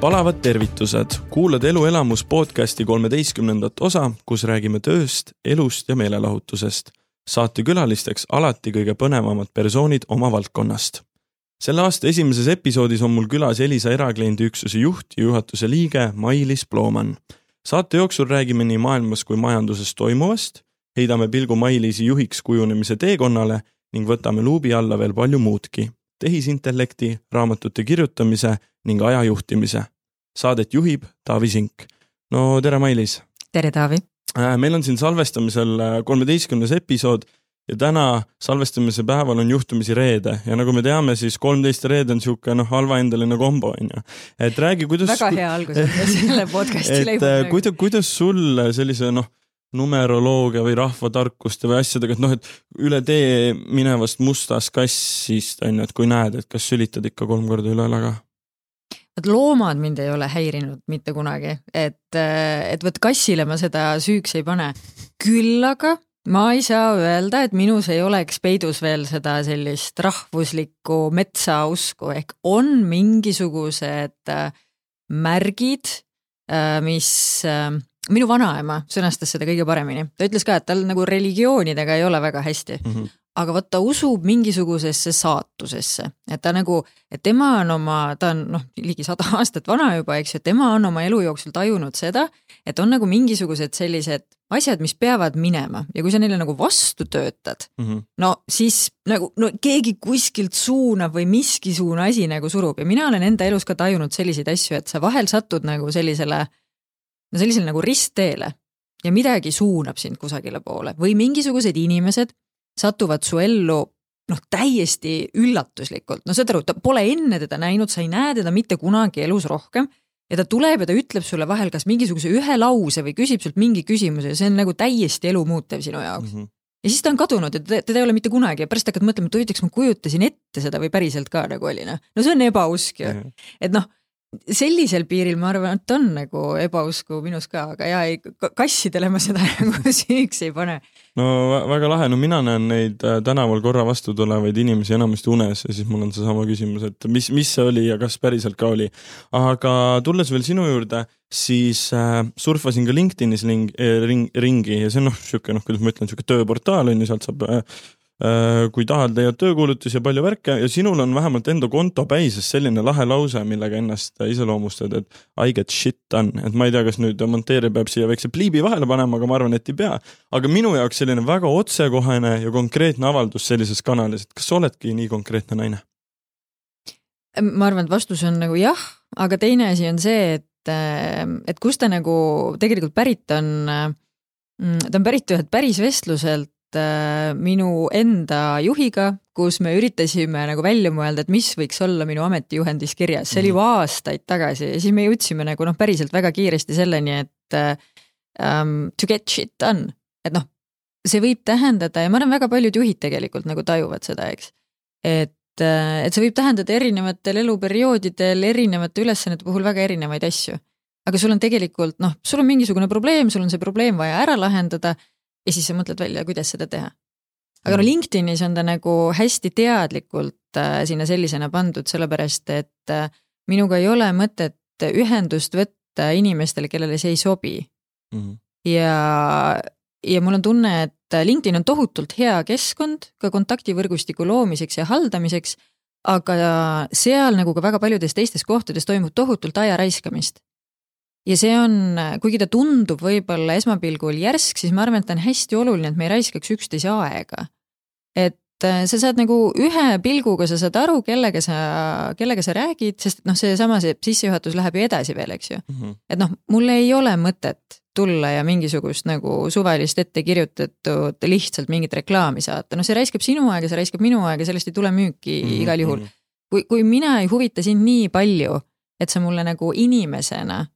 palavad tervitused, kuulad Elu elamus podcasti kolmeteistkümnendat osa, kus räägime tööst, elust ja meelelahutusest. saatekülalisteks alati kõige põnevamad persoonid oma valdkonnast. selle aasta esimeses episoodis on mul külas Elisa erakliendi üksuse juht ja juhatuse liige Mailis Plooman. saate jooksul räägime nii maailmas kui majanduses toimuvast, heidame pilgu Mailisi juhiks kujunemise teekonnale ning võtame luubi alla veel palju muudki tehisintellekti, raamatute kirjutamise ning ajajuhtimise. Saadet juhib Taavi Sink. no tere, Mailis! tere, Taavi! meil on siin salvestamisel kolmeteistkümnes episood ja täna salvestamise päeval on juhtumisi reede ja nagu me teame, siis kolmteist reede on niisugune noh, halvaendaline kombo on ju. et räägi, kuidas. väga hea algus on selle podcast'i leiba. kuidas, kuidas sul sellise noh numeroloogia või rahvatarkuste või asjadega, et noh, et üle tee minevast mustast kassist on ju, et kui näed, et kas sülitad ikka kolm korda üle õla ka? vot loomad mind ei ole häirinud mitte kunagi, et, et vot kassile ma seda süüks ei pane. küll aga ma ei saa öelda, et minus ei oleks peidus veel seda sellist rahvuslikku metsausku ehk on mingisugused äh, märgid, äh, mis äh, minu vanaema sõnastas seda kõige paremini, ta ütles ka, et tal nagu religioonidega ei ole väga hästi. Mm. -hmm aga vot ta usub mingisugusesse saatusesse, et ta nagu, et tema on oma, ta on noh, ligi sada aastat vana juba, eks ju, tema on oma elu jooksul tajunud seda, et on nagu mingisugused sellised asjad, mis peavad minema. Ja kui sa neile nagu vastu töötad mm, -hmm. no siis nagu no keegi kuskilt suunab või miskisugune asi nagu surub. Ja mina olen enda elus ka tajunud selliseid asju, et sa vahel satud nagu sellisele no sellisele nagu ristteele ja midagi suunab sind kusagile poole või mingisugused inimesed satuvad su ellu noh, täiesti üllatuslikult, no saad aru, ta pole enne teda näinud, sa ei näe teda mitte kunagi elus rohkem ja ta tuleb ja ta ütleb sulle vahel kas mingisuguse ühe lause või küsib sult mingi küsimuse ja see on nagu täiesti elumuutev sinu jaoks mm. -hmm. ja siis ta on kadunud ja teda, teda ei ole mitte kunagi ja pärast hakkad mõtlema, et huvitav, kas ma kujutasin ette seda või päriselt ka nagu oli noh. no see on ebausk ju mm, -hmm. et noh sellisel piiril ma arvan, et on nagu ebausku minus ka, aga ja ei, kassidele ma seda nagu süüks ei pane. no väga lahe, no mina näen neid äh, tänaval korra vastu tulevaid inimesi enamasti unes ja siis mul on seesama küsimus, et mis, mis see oli ja kas päriselt ka oli. aga tulles veel sinu juurde, siis äh, surfasin ka LinkedInis ring, äh, ring, ringi ja see on noh, sihuke noh, kuidas ma ütlen, sihuke tööportaal on ju, sealt saab Äh, kui tahad, leiad töökuulutusi ja palju värke ja sinul on vähemalt enda konto päises selline lahe lause, millega ennast iseloomustad, et I get shit done, et ma ei tea, kas nüüd monteerija peab siia väikse pliibi vahele panema, aga ma arvan, et ei pea. aga minu jaoks selline väga otsekohene ja konkreetne avaldus sellises kanalis, et kas sa oledki nii konkreetne naine? ma arvan, et vastus on nagu jah, aga teine asi on see, et, et kust ta nagu tegelikult pärit on. Ta on pärit ühelt päris vestluselt Äh, minu enda juhiga, kus me üritasime nagu välja mõelda, et mis võiks olla minu ametijuhendis kirjas, see oli juba mhm. aastaid tagasi ja siis me jõudsime nagu noh, päriselt väga kiiresti selleni, et um, to get shit done, et noh, see võib tähendada ja ma arvan, väga paljud juhid tegelikult nagu tajuvad seda, eks. et, äh, et see võib tähendada erinevatel eluperioodidel erinevate ülesannete puhul väga erinevaid asju. aga sul on tegelikult noh, sul on mingisugune probleem, sul on see probleem vaja ära lahendada ja siis sa mõtled välja, kuidas seda teha. aga no mm. LinkedInis on ta nagu hästi teadlikult äh, sinna sellisena pandud, sellepärast et äh, minuga ei ole mõtet ühendust võtta inimestele, kellele see ei sobi mm. -hmm. ja, ja mul on tunne, et LinkedIn on tohutult hea keskkond ka kontaktivõrgustiku loomiseks ja haldamiseks, aga seal nagu ka väga paljudes teistes kohtades toimub tohutult aja raiskamist ja see on, kuigi ta tundub võib-olla esmapilgul järsk, siis ma arvan, et ta on hästi oluline, et me ei raiskaks üksteise aega. et äh, sa saad nagu ühe pilguga, sa saad aru, kellega sa, kellega sa räägid, sest noh, seesama see sissejuhatus läheb ju edasi veel, eks ju mm. -hmm. et noh, mul ei ole mõtet tulla ja mingisugust nagu suvalist ette kirjutatud lihtsalt mingit reklaami saata, noh, see raiskab sinu aega, see raiskab minu aega, sellest ei tule müüki mm -hmm. igal juhul. kui, kui mina ei huvita sind nii palju, et sa mulle nagu inimesena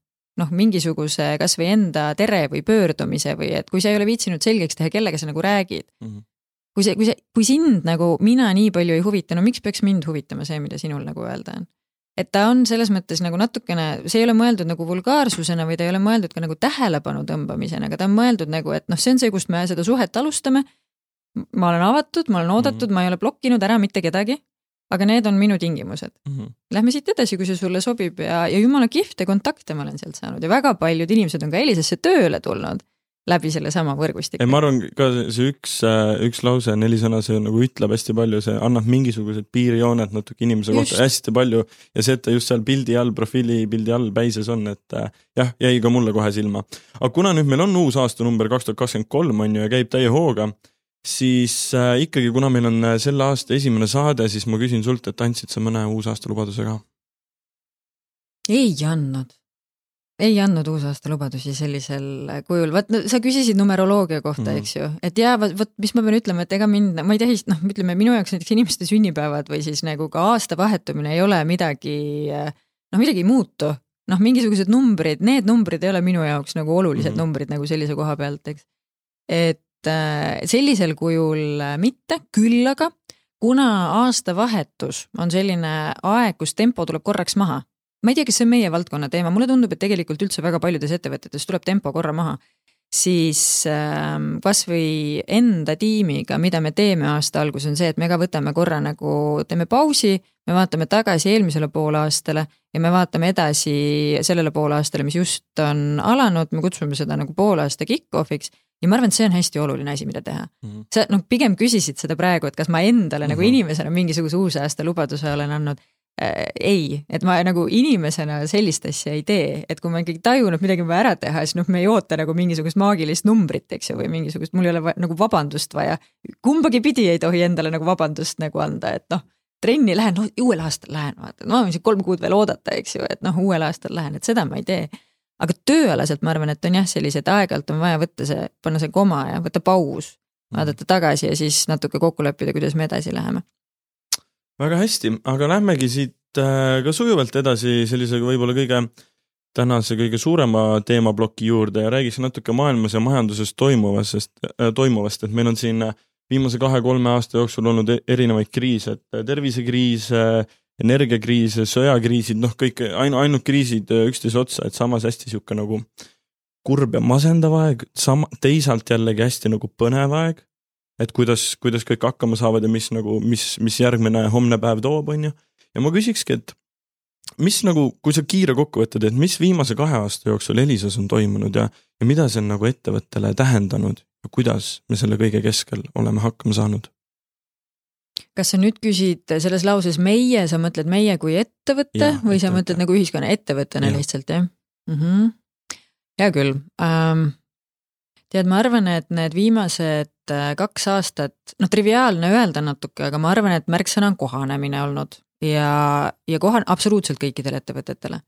noh, mingisuguse kasvõi enda tere või pöördumise või et kui sa ei ole viitsinud selgeks teha, kellega sa nagu räägid mm. -hmm. kui see, kui see, kui sind nagu mina nii palju ei huvita, no miks peaks mind huvitama see, mida sinul nagu öelda on? et ta on selles mõttes nagu natukene, see ei ole mõeldud nagu vulgaarsusena või ta ei ole mõeldud ka nagu tähelepanu tõmbamisena, aga ta on mõeldud nagu, et noh, see on see, kust me seda suhet alustame. ma olen avatud, ma olen oodatud mm, -hmm. ma ei ole blokkinud ära mitte kedagi aga need on minu tingimused mm. -hmm. Lähme siit edasi, kui see sulle sobib ja, ja jumala kihvte kontakte ma olen sealt saanud ja väga paljud inimesed on ka Elisesse tööle tulnud läbi sellesama võrgustiku. ma arvan ka see üks, äh, üks lause, neli sõna, see nagu ütleb hästi palju, see annab mingisugused piirjooned natuke inimese just. kohta hästi palju ja see, et ta just seal pildi all, profiilipildi all päises on, et äh, jah, jäi ka mulle kohe silma. aga kuna nüüd meil on uus aastanumber kaks tuhat kakskümmend kolm on ju ja käib täie hooga, siis äh, ikkagi, kuna meil on äh, selle aasta esimene saade, siis ma küsin sult, et andsid sa mõne uusaasta lubaduse ka? ei andnud ei andnud uusaasta lubadusi sellisel kujul, vaat no, sa küsisid numeroloogia kohta mm, -hmm. eks ju, et jaa, vot, vot mis ma pean ütlema, et ega mind, ma ei tähista, noh, ütleme minu jaoks näiteks inimeste sünnipäevad või siis nagu ka aasta vahetumine ei ole midagi, noh, midagi ei muutu. noh, mingisugused numbrid, need numbrid ei ole minu jaoks nagu olulised mm -hmm. numbrid nagu sellise koha pealt, eks. et äh, sellisel kujul äh, mitte, küll aga kuna aastavahetus on selline aeg, kus tempo tuleb korraks maha ma ei tea, kas see on meie valdkonna teema, mulle tundub, et tegelikult üldse väga paljudes ettevõtetes tuleb tempo korra maha. Siis ähm, kasvõi enda tiimiga, mida me teeme aasta alguses, on see, et me ka võtame korra nagu, teeme pausi, me vaatame tagasi eelmisele poolaastale ja me vaatame edasi sellele poolaastale, mis just on alanud, me kutsume seda nagu poolaasta kick-off'iks ja ma arvan, et see on hästi oluline asi, mida teha mm. -hmm. sa noh, pigem küsisid seda praegu, et kas ma endale mm -hmm. nagu mhm. inimesena mingisuguse uusaasta lubaduse olen andnud äh, ei, et ma nagu inimesena sellist asja ei tee, et kui ma ikkagi tajun, et midagi on vaja ära teha, siis noh, me ei oota nagu mingisugust maagilist numbrit, eks ju, või mingisugust, mul ei ole va nagu vabandust vaja. kumbagi pidi ei tohi endale nagu vabandust nagu anda, et noh, trenni lähen, noh uuel aastal lähen, vaata, no ma võin siin kolm kuud veel oodata, eks ju, et noh, uuel aastal lähen, et seda ma ei tee. aga tööalaselt ma arvan, et on jah, sellised aeg-ajalt on vaja võtta see, panna see koma ja võtta paus, vaadata tagasi ja siis natuke kokku leppida, kuidas me edasi läheme väga hästi, aga lähmegi siit äh, ka sujuvalt edasi sellise võib-olla kõige tänase kõige suurema teemaploki juurde ja räägiks natuke maailmas ja majanduses toimuvast, äh, toimuvast, et meil on siin viimase kahe-kolme aasta jooksul olnud e-, erinevaid kriise, et tervisekriise, energiakriise, sõjakriisid, noh, kõik ainu-, ainult kriisid üksteise otsa, et samas hästi niisugune nagu kurb ja masendav aeg, sama, teisalt jällegi hästi nagu põnev aeg et kuidas, kuidas kõik hakkama saavad ja mis nagu, mis, mis järgmine homne päev toob, on ju. ja ma küsikski, et mis nagu, kui sa kiire kokkuvõtte teed, mis viimase kahe aasta jooksul Elisas on toimunud ja, ja mida see on nagu ettevõttele tähendanud ja kuidas me selle kõige keskel oleme hakkama saanud? kas sa nüüd küsid selles lauses meie, sa mõtled meie kui ettevõte ja, või ettevõtte. sa mõtled nagu ühiskonna ettevõttena ja. lihtsalt jah mm -hmm.? hea küll ähm, tead, ma arvan, et need viimased äh, kaks aastat, noh, triviaalne öelda natuke, aga ma arvan, et märksõna on kohanemine olnud ja, ja kohan-, absoluutselt kõikidele ettevõtetele.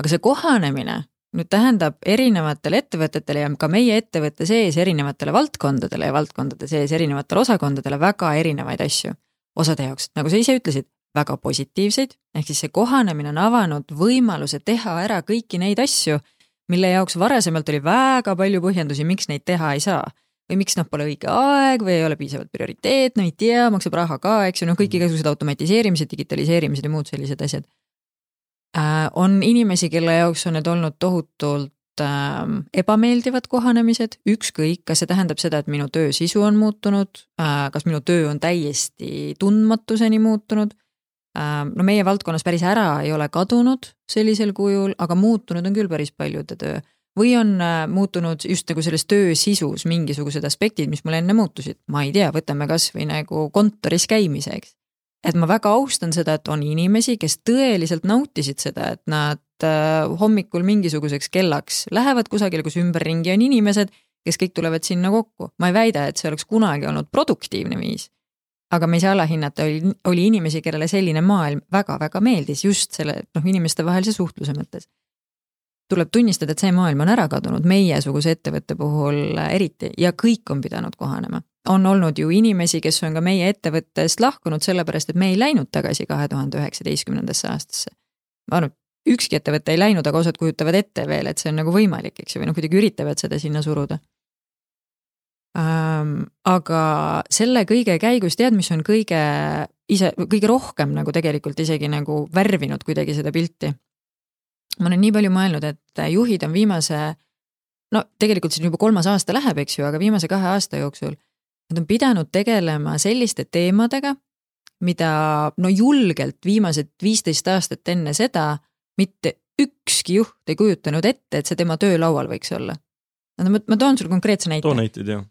aga see kohanemine nüüd tähendab erinevatele ettevõtetele ja ka meie ettevõtte sees erinevatele valdkondadele ja valdkondade sees erinevatele osakondadele väga erinevaid asju. osade jaoks, nagu sa ise ütlesid, väga positiivseid, ehk siis see kohanemine on avanud võimaluse teha ära kõiki neid asju mille jaoks varasemalt oli väga palju põhjendusi, miks neid teha ei saa. või miks noh, pole õige aeg või ei ole piisavalt prioriteetne, ei tea, maksab raha ka, eks ju, noh, kõik igasugused automatiseerimised, digitaliseerimised ja muud sellised asjad äh,. on inimesi, kelle jaoks on need olnud tohutult äh, ebameeldivad kohanemised, ükskõik, kas see tähendab seda, et minu töö sisu on muutunud äh,, kas minu töö on täiesti tundmatuseni muutunud no meie valdkonnas päris ära ei ole kadunud sellisel kujul, aga muutunud on küll päris paljude töö. või on äh, muutunud just nagu selles töö sisus mingisugused aspektid, mis mul enne muutusid, ma ei tea, võtame kasvõi nagu kontoris käimise, eks. et ma väga austan seda, et on inimesi, kes tõeliselt nautisid seda, et nad äh, hommikul mingisuguseks kellaks lähevad kusagile, kus ümberringi on inimesed, kes kõik tulevad sinna kokku. ma ei väida, et see oleks kunagi olnud produktiivne viis aga me ei saa alahinnata, oli, oli inimesi, kellele selline maailm väga-väga meeldis just selle noh, inimestevahelise suhtluse mõttes. tuleb tunnistada, et see maailm on ära kadunud meiesuguse ettevõtte puhul eriti ja kõik on pidanud kohanema. on olnud ju inimesi, kes on ka meie ettevõttest lahkunud sellepärast, et me ei läinud tagasi kahe tuhande üheksateistkümnendasse aastasse. ma arvan, ükski ettevõte ei läinud, aga osad kujutavad ette veel, et see on nagu võimalik, eks ju, või noh, kuidagi üritavad seda sinna suruda. Aga selle kõige käigus tead, mis on kõige ise, kõige rohkem nagu tegelikult isegi nagu värvinud kuidagi seda pilti. ma olen nii palju mõelnud, et juhid on viimase, no tegelikult siin juba kolmas aasta läheb, eks ju, aga viimase kahe aasta jooksul nad on pidanud tegelema selliste teemadega, mida no julgelt viimased viisteist aastat enne seda mitte ükski juht ei kujutanud ette, et see tema töölaual võiks olla. no ma, ma toon sulle konkreetse näite. too näiteid, jah.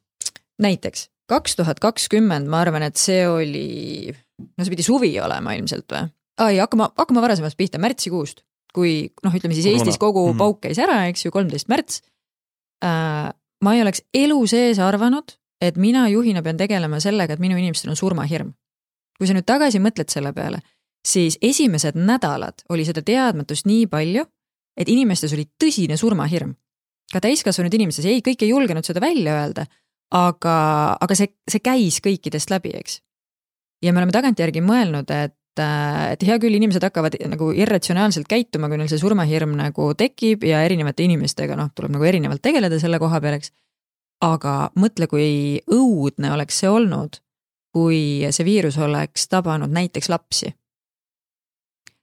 Näiteks kaks tuhat kakskümmend, ma arvan, et see oli, no see pidi suvi olema ilmselt või? aa ei, hakkama, hakkama varasemast pihta, märtsikuust, kui noh, ütleme siis Eestis kogu mm -hmm. pauk käis ära, eks ju, kolmteist märts äh,. ma ei oleks elu sees arvanud, et mina juhina pean tegelema sellega, et minu inimestel on surmahirm. kui sa nüüd tagasi mõtled selle peale, siis esimesed nädalad oli seda teadmatust nii palju, et inimestes oli tõsine surmahirm. ka täiskasvanud inimestes, ei, kõik ei julgenud seda välja öelda, aga, aga see, see käis kõikidest läbi, eks. ja me oleme tagantjärgi mõelnud, et et hea küll, inimesed hakkavad nagu irratsionaalselt käituma, kui neil see surmahirm nagu tekib ja erinevate inimestega noh, tuleb nagu erinevalt tegeleda selle koha peal, eks. aga mõtle, kui õudne oleks see olnud, kui see viirus oleks tabanud näiteks lapsi.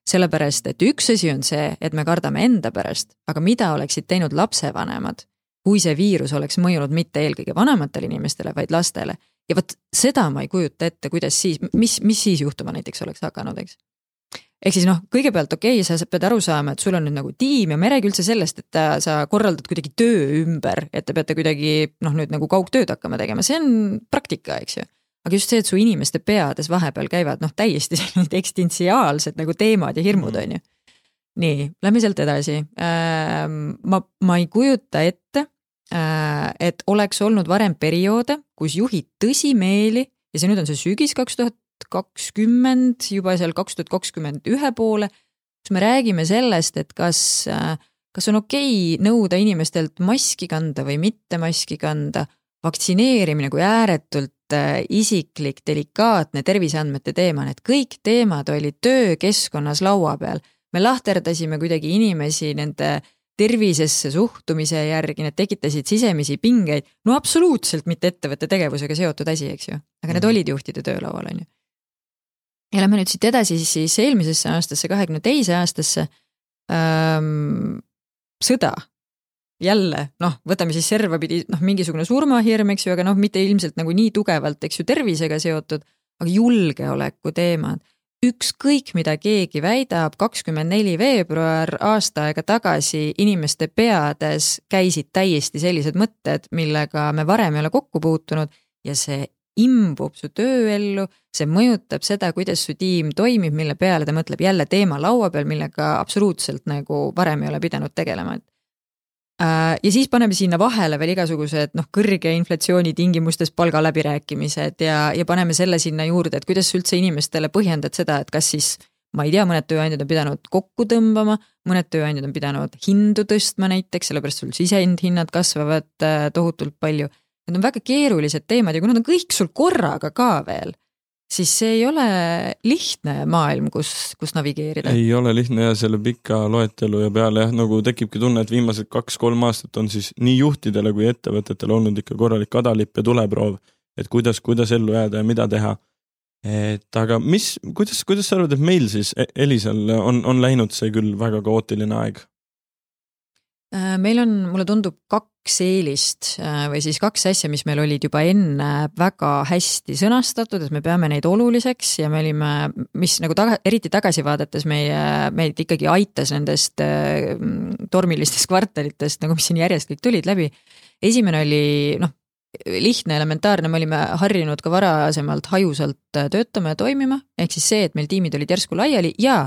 sellepärast, et üks asi on see, et me kardame enda pärast, aga mida oleksid teinud lapsevanemad, kui see viirus oleks mõjunud mitte eelkõige vanematele inimestele, vaid lastele ja vot seda ma ei kujuta ette, kuidas siis, mis, mis siis juhtuma näiteks oleks hakanud, eks. ehk siis noh, kõigepealt okei okay,, sa pead aru saama, et sul on nüüd nagu tiim ja me ei räägi üldse sellest, et sa korraldad kuidagi töö ümber, et te peate kuidagi noh, nüüd nagu kaugtööd hakkama tegema, see on praktika, eks ju aga just see, et su inimeste peades vahepeal käivad noh, täiesti sellised eksistentsiaalsed nagu teemad ja hirmud, mm. on ju. nii, lähme sealt edasi. ma, ma ei kujuta ette, et oleks olnud varem perioode, kus juhid tõsimeeli ja see nüüd on see sügis kaks tuhat kakskümmend, juba seal kaks tuhat kakskümmend ühe poole, kus me räägime sellest, et kas, äh, kas on okei okay nõuda inimestelt maski kanda või mitte maski kanda, vaktsineerimine kui ääretult äh, isiklik, delikaatne terviseandmete teema, need kõik teemad olid töökeskkonnas laua peal. me lahterdasime kuidagi inimesi nende äh, tervisesse suhtumise järgi, need tekitasid sisemisi pingeid, no absoluutselt mitte ettevõtte tegevusega seotud asi, eks ju, aga need mm. olid juhtide töölaual, on ju. ja lähme nüüd siit edasi siis eelmisesse aastasse, kahekümne teise aastasse ähm,. sõda, jälle noh, võtame siis servapidi noh, mingisugune surmahirm, eks ju, aga noh, mitte ilmselt nagu nii tugevalt, eks ju, tervisega seotud, aga julgeoleku teemad ükskõik, mida keegi väidab, kakskümmend neli veebruar aasta aega tagasi inimeste peades käisid täiesti sellised mõtted, millega me varem ei ole kokku puutunud ja see imbub su tööellu, see mõjutab seda, kuidas su tiim toimib, mille peale ta mõtleb jälle teema laua peal, millega absoluutselt nagu varem ei ole pidanud tegelema, et ja siis paneme sinna vahele veel igasugused noh, kõrge inflatsiooni tingimustes palgaläbirääkimised ja, ja paneme selle sinna juurde, et kuidas sa üldse inimestele põhjendad seda, et kas siis ma ei tea, mõned tööandjad on pidanud kokku tõmbama, mõned tööandjad on pidanud hindu tõstma näiteks, sellepärast sul sisendhinnad kasvavad äh, tohutult palju. Need on väga keerulised teemad ja kui nad on kõik sul korraga ka veel siis see ei ole lihtne maailm, kus, kus navigeerida. ei ole lihtne ja selle pika loetelu ja peale jah, nagu tekibki tunne, et viimased kaks-kolm aastat on siis nii juhtidele kui ettevõtetele olnud ikka korralik kadalipp ja tuleproov, et kuidas, kuidas ellu jääda ja mida teha. et aga mis, kuidas, kuidas sa arvad, et meil siis e-, Elisal on, on läinud see küll väga kaootiline aeg? Äh, meil on, mulle tundub, kaks eelist äh, või siis kaks asja, mis meil olid juba enne väga hästi sõnastatud, et me peame neid oluliseks ja me olime, mis nagu taga, eriti tagasi vaadates meie, meid ikkagi aitas nendest äh, tormilistest kvartalitest nagu, mis siin järjest kõik tulid läbi. esimene oli noh, lihtne, elementaarne, me olime harjunud ka varasemalt hajusalt töötama ja toimima, ehk siis see, et meil tiimid olid järsku laiali ja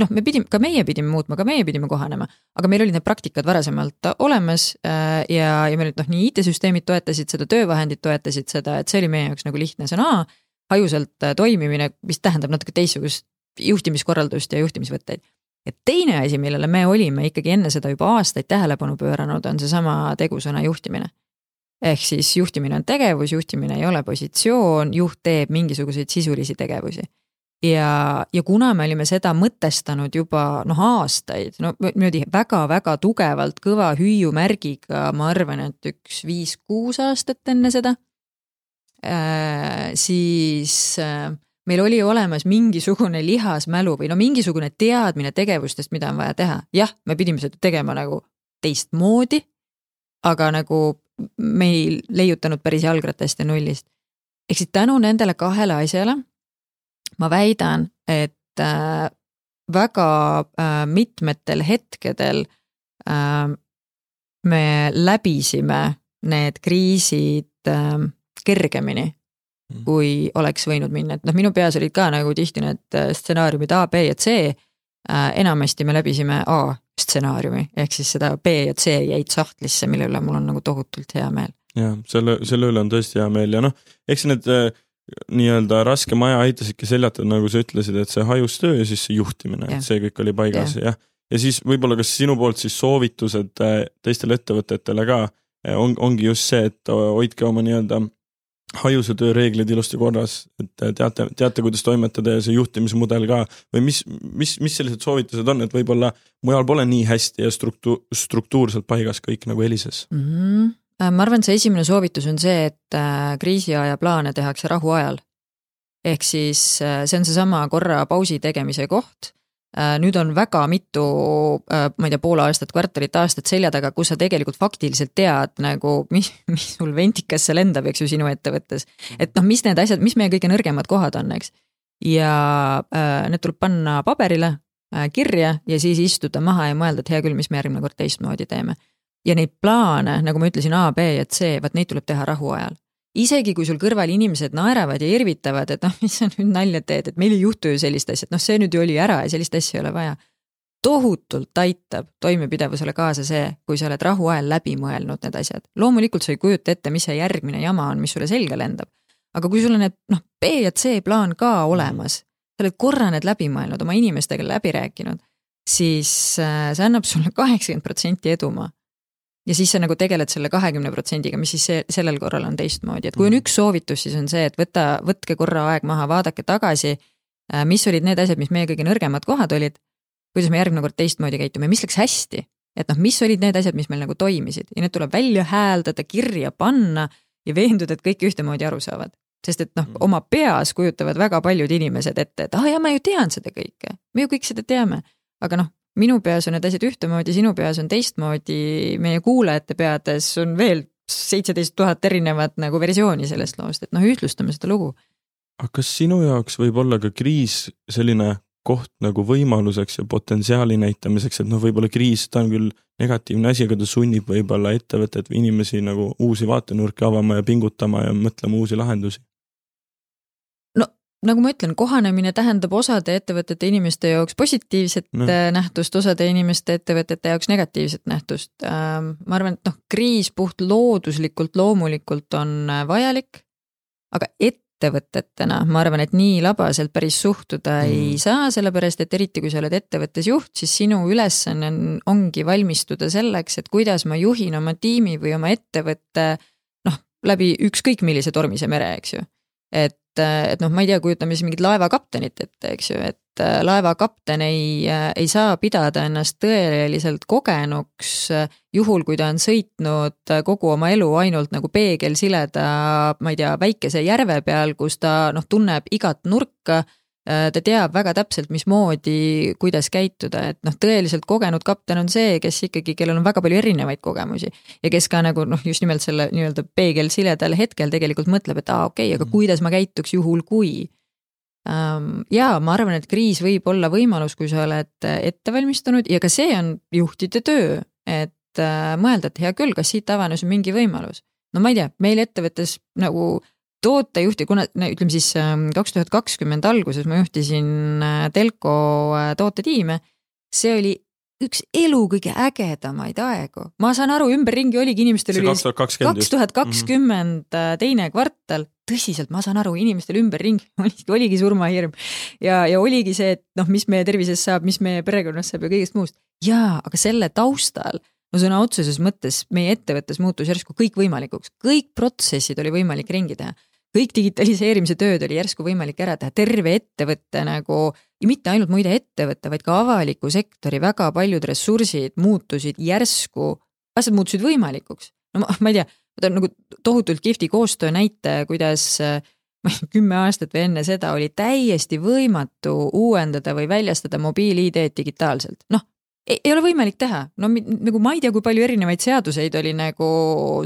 noh, me pidime, ka meie pidime muutma, ka meie pidime kohanema, aga meil olid need praktikad varasemalt olemas äh, ja, ja meil noh, nii IT-süsteemid toetasid seda, töövahendid toetasid seda, et see oli meie jaoks nagu lihtne sõna. A, hajusalt äh, toimimine, mis tähendab natuke teistsugust juhtimiskorraldust ja juhtimisvõtteid. ja teine asi, millele me olime ikkagi enne seda juba aastaid tähelepanu pööranud, on seesama tegusõna juhtimine. Ehk siis juhtimine on tegevus, juhtimine ei ole positsioon, juht teeb mingisuguseid sisulisi tegevusi ja, ja kuna me olime seda mõtestanud juba noh, aastaid, no niimoodi väga-väga tugevalt kõva hüüumärgiga, ma arvan, et üks viis-kuus aastat enne seda äh,, siis äh, meil oli olemas mingisugune lihasmälu või no mingisugune teadmine tegevustest, mida on vaja teha. jah, me pidime seda tegema nagu teistmoodi, aga nagu me ei leiutanud päris jalgratast ja nullist. ehk siis tänu nendele kahele asjale ma väidan, et äh, väga äh, mitmetel hetkedel äh, me läbisime need kriisid äh, kergemini mm. kui oleks võinud minna, et noh, minu peas olid ka nagu tihti need äh, stsenaariumid A, B ja C enamasti me läbisime A stsenaariumi, ehk siis seda B ja C jäid sahtlisse, mille üle mul on nagu tohutult hea meel. jah, selle, selle üle on tõesti hea meel ja noh, eks need äh, nii-öelda raske maja aitasidki seljatada, nagu sa ütlesid, et see hajustöö ja siis see juhtimine, et see kõik oli paigas ja, jah. ja siis võib-olla kas sinu poolt siis soovitused äh, teistele ettevõtetele ka äh, on, ongi just see, et hoidke oma nii-öelda hajuse tööreeglid ilusti korras, et teate, teate, kuidas toimetada ja see juhtimismudel ka või mis, mis, mis sellised soovitused on, et võib-olla mujal pole nii hästi ja struktu-, struktuurselt paigas kõik nagu Elises mm? -hmm. Ma arvan, et see esimene soovitus on see, et äh, kriisiaja plaane tehakse rahuajal. ehk siis äh, see on seesama korra pausi tegemise koht Äh, nüüd on väga mitu, äh, ma ei tea, pool aastat, kvartalit, aastat selja taga, kus sa tegelikult faktiliselt tead nagu, mis, mis sul ventikasse lendab, eks ju, sinu ettevõttes. et noh, mis need asjad, mis meie kõige nõrgemad kohad on, eks. ja äh, need tuleb panna paberile äh,, kirja ja siis istuda maha ja mõelda, et hea küll, mis me järgmine kord teistmoodi teeme. Ja neid plaane, nagu ma ütlesin, A, B ja C, vaat neid tuleb teha rahuajal isegi kui sul kõrval inimesed naeravad ja irvitavad, et noh, mis sa nüüd nalja teed, et meil ei juhtu ju sellist asja, et noh, see nüüd ju oli ära ja sellist asja ei ole vaja. tohutult aitab toimepidevusele kaasa see, kui sa oled rahuajal läbi mõelnud need asjad. loomulikult sa ei kujuta ette, mis see järgmine jama on, mis sulle selga lendab. aga kui sul on need noh, B ja C plaan ka olemas, sa oled korra need läbi mõelnud, oma inimestega läbi rääkinud, siis äh, see annab sulle kaheksakümmend protsenti edumaa ja siis sa nagu tegeled selle kahekümne protsendiga, mis siis see, sellel korral on teistmoodi, et kui on mm. üks soovitus, siis on see, et võta, võtke korra aeg maha, vaadake tagasi, äh, mis olid need asjad, mis meie kõige nõrgemad kohad olid, kuidas me järgmine kord teistmoodi käitume, mis läks hästi. et noh, mis olid need asjad, mis meil nagu toimisid ja need tuleb välja hääldada, kirja panna ja veenduda, et kõik ühtemoodi aru saavad. sest et noh, mm. oma peas kujutavad väga paljud inimesed ette, et ah ja ma ju tean seda kõike, me ju kõik seda teame. aga noh, minu peas on need asjad ühtemoodi, sinu peas on teistmoodi, meie kuulajate peades on veel seitseteist tuhat erinevat nagu versiooni sellest loost, et noh, ühtlustame seda lugu. aga kas sinu jaoks võib olla ka kriis selline koht nagu võimaluseks ja potentsiaali näitamiseks, et noh, võib-olla kriis, ta on küll negatiivne asi, aga ta sunnib võib-olla ettevõtet või inimesi nagu uusi vaatenurki avama ja pingutama ja mõtlema uusi lahendusi? Nagu ma ütlen, kohanemine tähendab osade ettevõtete inimeste jaoks positiivset no. Äh, nähtust, osade inimeste ettevõtete jaoks negatiivset nähtust. Ähm, ma arvan, et noh, kriis puht looduslikult, loomulikult on äh, vajalik, aga ettevõtetena ma arvan, et nii labaselt päris suhtuda mm. ei saa, sellepärast et eriti kui sa oled ettevõttes juht, siis sinu ülesanne on, ongi valmistuda selleks, et kuidas ma juhin oma tiimi või oma ettevõtte noh, läbi ükskõik millise tormise mere, eks ju. et et, noh, ma ei tea, kujutame siis mingit laevakaptenit ette, eks ju, et äh, laevakapten ei, äh, ei saa pidada ennast tõeliselt kogenuks äh, juhul, kui ta on sõitnud kogu oma elu ainult nagu peegelsileda, ma ei tea, väikese järve peal, kus ta noh, tunneb igat nurka ta teab väga täpselt, mismoodi, kuidas käituda, et noh, tõeliselt kogenud kapten on see, kes ikkagi, kellel on väga palju erinevaid kogemusi. ja kes ka nagu noh, just nimelt selle nii-öelda peegelsiledal hetkel tegelikult mõtleb, et aa, okei okay,, aga mhm. kuidas ma käituks juhul, kui. Ähm, jaa, ma arvan, et kriis võib olla võimalus, kui sa oled ette valmistunud ja ka see on juhtide töö, et äh, mõelda, et hea küll, kas siit avanes mingi võimalus. no ma ei tea, meil ettevõttes nagu tootejuhti, kuna ütleme siis ähm, kaks tuhat kakskümmend alguses ma juhtisin äh, Telko äh, tootetiime, see oli üks elu kõige ägedamaid aegu, ma saan aru, ümberringi oligi inimestel oli kaks tuhat kakskümmend äh, teine kvartal, tõsiselt, ma saan aru, inimestel ümberringi oligi, oligi surmahirm. ja, ja oligi see, et noh, mis meie tervisest saab, mis meie perekonnast saab ja kõigest muust. jaa, aga selle taustal no sõna otseses mõttes meie ettevõttes muutus järsku kõik võimalikuks, kõik protsessid oli võimalik ringi teha kõik digitaliseerimise tööd oli järsku võimalik ära teha, terve ettevõte nagu, ja mitte ainult muide ettevõte, vaid ka avaliku sektori väga paljud ressursid muutusid järsku, asjad muutusid võimalikuks. no ma, ma ei tea, ma toon nagu tohutult kihvti koostöö näite, kuidas ma ei tea, kümme aastat või enne seda oli täiesti võimatu uuendada või väljastada mobiil-ID-d digitaalselt, noh ei ole võimalik teha, no nagu ma ei tea, kui palju erinevaid seaduseid oli nagu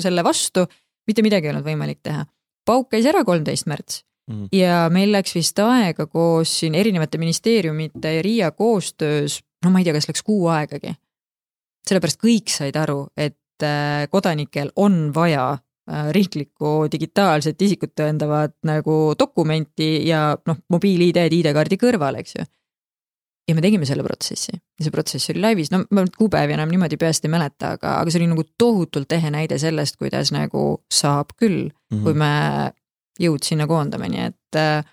selle vastu, mitte midagi ei olnud võimalik teha pauk käis ära kolmteist märts Mhm. ja meil läks vist aega koos siin erinevate ministeeriumite ja RIA koostöös, no ma ei tea, kas läks kuu aegagi. sellepärast kõik said aru, et äh, kodanikel on vaja äh, riiklikku digitaalset isikut tõendavat nagu dokumenti ja noh, mobiil-ID-d ID-kaardi kõrval, eks ju ja me tegime selle protsessi. Ja see protsess oli laivis, no ma kuupäevi enam niimoodi peast ei mäleta, aga, aga see oli nagu tohutult ehe näide sellest, kuidas nagu saab küll mm, -hmm. kui me jõud sinna koondame, nii et äh,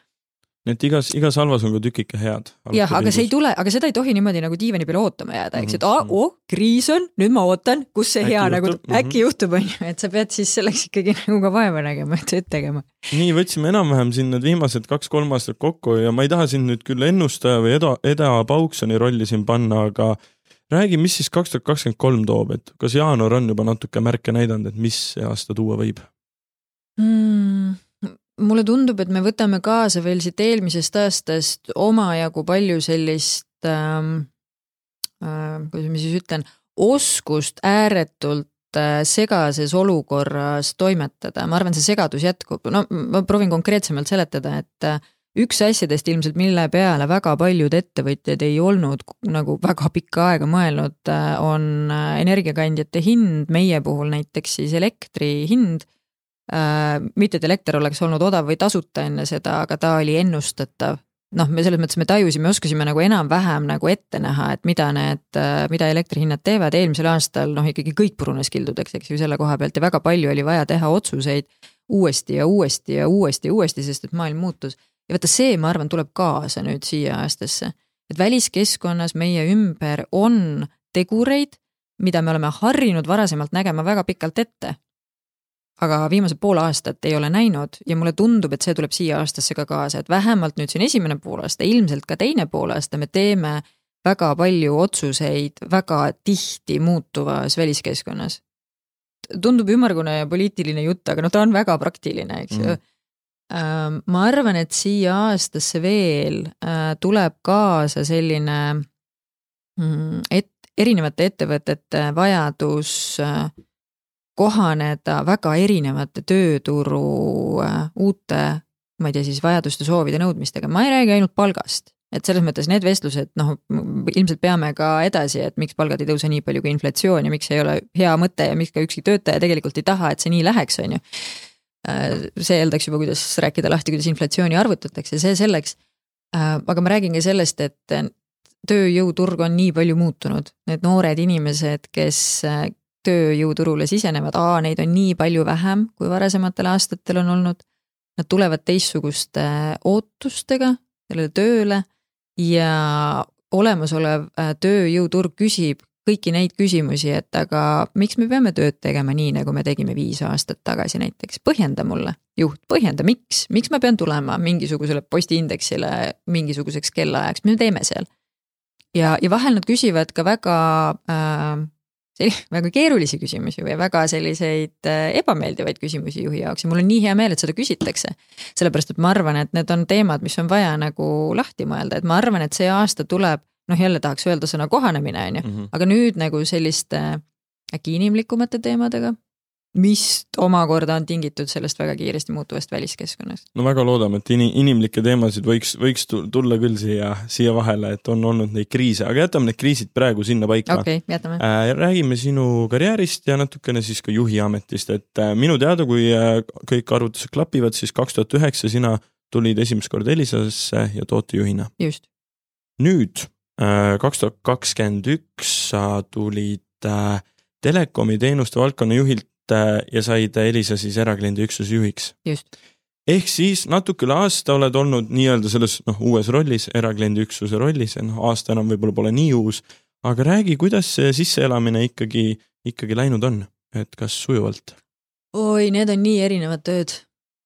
nii et igas, igas halvas on ka tükike head. jah, aga see ei tule, aga seda ei tohi niimoodi nagu diivani peale ootama jääda, eks ju, et aa, oh, kriis on, nüüd ma ootan, kus see äkki hea juhtub. nagu mm, -hmm. äkki juhtub, on ju, et sa pead siis selleks ikkagi nagu ka vaeva nägema, et tööd tegema. nii, võtsime enam-vähem siin need viimased kaks-kolm aastat kokku ja ma ei taha sind nüüd küll ennustaja või Eda, Eda Pauksoni rolli siin panna, aga räägi, mis siis kaks tuhat kakskümmend kolm toob, et kas jaanuar on juba natuke märke näidanud, et mis see aasta tuua võib mm.? Mulle tundub, et me võtame kaasa veel siit eelmisest aastast omajagu palju sellist ähm,, äh, kuidas ma siis ütlen, oskust ääretult äh, segases olukorras toimetada, ma arvan, see segadus jätkub, no ma proovin konkreetsemalt seletada, et äh, üks asjadest ilmselt, mille peale väga paljud ettevõtjad ei olnud nagu väga pikka aega mõelnud, äh, on energiakandjate hind, meie puhul näiteks siis elektri hind mitte, et elekter oleks olnud odav või tasuta enne seda, aga ta oli ennustatav. noh, me selles mõttes me tajusime, oskasime nagu enam-vähem nagu ette näha, et mida need, äh, mida elektrihinnad teevad, eelmisel aastal noh, ikkagi kõik purunes kildudeks, eks ju, selle koha pealt ja väga palju oli vaja teha otsuseid uuesti ja uuesti ja uuesti ja uuesti, sest et maailm muutus. ja vaata, see, ma arvan, tuleb kaasa nüüd siia aastasse. et väliskeskkonnas meie ümber on tegureid, mida me oleme harjunud varasemalt nägema väga pikalt ette aga viimased pool aastat ei ole näinud ja mulle tundub, et see tuleb siia aastasse ka kaasa, et vähemalt nüüd siin esimene poolaasta, ilmselt ka teine poolaasta me teeme väga palju otsuseid väga tihti muutuvas väliskeskkonnas. tundub ümmargune ja poliitiline jutt, aga noh, ta on väga praktiline, eks ju mm.. ma arvan, et siia aastasse veel tuleb kaasa selline mm, et erinevate ettevõtete vajadus äh, kohaneda väga erinevate tööturu äh, uute, ma ei tea siis vajaduste, soovide, nõudmistega, ma ei räägi ainult palgast. et selles mõttes need vestlused, noh, ilmselt peame ka edasi, et miks palgad ei tõuse nii palju kui inflatsioon ja miks ei ole hea mõte ja miks ka ükski töötaja tegelikult ei taha, et see nii läheks, on ju. Äh, see eeldaks juba, kuidas rääkida lahti, kuidas inflatsiooni arvutatakse, see selleks. Äh, aga ma räägin ka sellest, et tööjõuturg on nii palju muutunud, need noored inimesed, kes tööjõuturule sisenevad, A neid on nii palju vähem, kui varasematel aastatel on olnud. Nad tulevad teistsuguste ootustega sellele tööle ja olemasolev äh, tööjõuturg küsib kõiki neid küsimusi, et aga miks me peame tööd tegema nii, nagu me tegime viis aastat tagasi näiteks, põhjenda mulle, juht, põhjenda, miks, miks ma pean tulema mingisugusele postiindeksile mingisuguseks kellaajaks, mis me teeme seal? ja, ja vahel nad küsivad ka väga äh, väga keerulisi küsimusi või väga selliseid äh, ebameeldivaid küsimusi juhi jaoks ja mul on nii hea meel, et seda küsitakse. sellepärast, et ma arvan, et need on teemad, mis on vaja nagu lahti mõelda, et ma arvan, et see aasta tuleb, noh jälle tahaks öelda sõna kohanemine, on ju, mhm. aga nüüd nagu selliste äkki inimlikumate teemadega mis omakorda on tingitud sellest väga kiiresti muutuvast väliskeskkonnast. no väga loodame, et ini-, inimlikke teemasid võiks, võiks tulla küll siia, siia vahele, et on olnud neid kriise, aga jätame need kriisid praegu sinna paika. okei okay,, jätame äh,. räägime sinu karjäärist ja natukene siis ka juhi ametist, et äh, minu teada, kui äh, kõik arvutused klapivad, siis kaks tuhat üheksa sina tulid esimest korda Elisasse ja tootejuhina. just. nüüd äh, kaks tuhat kakskümmend üks sa tulid äh, telekomi teenuste valdkonna juhilt ja said Elisa siis erakliendi üksuse juhiks. just. ehk siis natuke üle aasta oled olnud nii-öelda selles noh, uues rollis, erakliendi üksuse rollis noh, aasta enam võib-olla pole nii uus, aga räägi, kuidas see sisseelamine ikkagi, ikkagi läinud on, et kas sujuvalt? oi, need on nii erinevad tööd.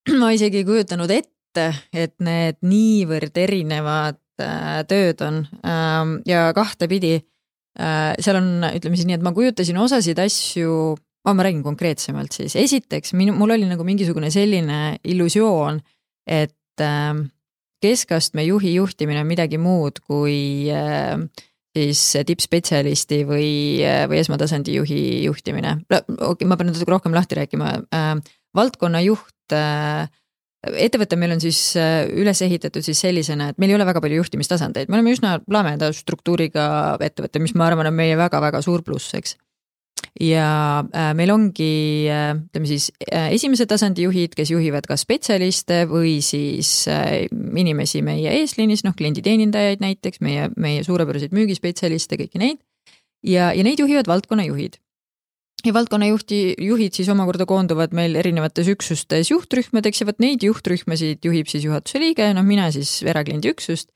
ma isegi ei kujutanud ette, et need niivõrd erinevad äh, tööd on ähm, ja kahtepidi äh, seal on, ütleme siis nii, et ma kujutasin osasid asju ma, ma räägin konkreetsemalt siis, esiteks minu, mul oli nagu mingisugune selline illusioon, et äh, keskastme juhi juhtimine on midagi muud kui äh, siis tippspetsialisti või, äh, või esmatasandi juhi juhtimine. okei ma pean natuke rohkem lahti rääkima äh,. valdkonnajuht äh, ettevõte meil on siis äh, üles ehitatud siis sellisena, et meil ei ole väga palju juhtimistasandeid, me oleme üsna lameda struktuuriga ettevõte, mis ma arvan, on meie väga-väga suur pluss, eks. Ja äh, meil ongi äh, ütleme siis esimese tasandi juhid, kes juhivad kas spetsialiste või siis inimesi meie eesliinis, noh klienditeenindajaid näiteks, meie, meie suurepäraseid müügispetsialiste, kõiki neid. ja, ja neid juhivad valdkonnajuhid ja valdkonnajuhti, juhid siis omakorda koonduvad meil erinevates üksustes juhtrühmadeks ja vot neid juhtrühmasid juhib siis juhatuse liige, noh mina siis erakliendi üksust.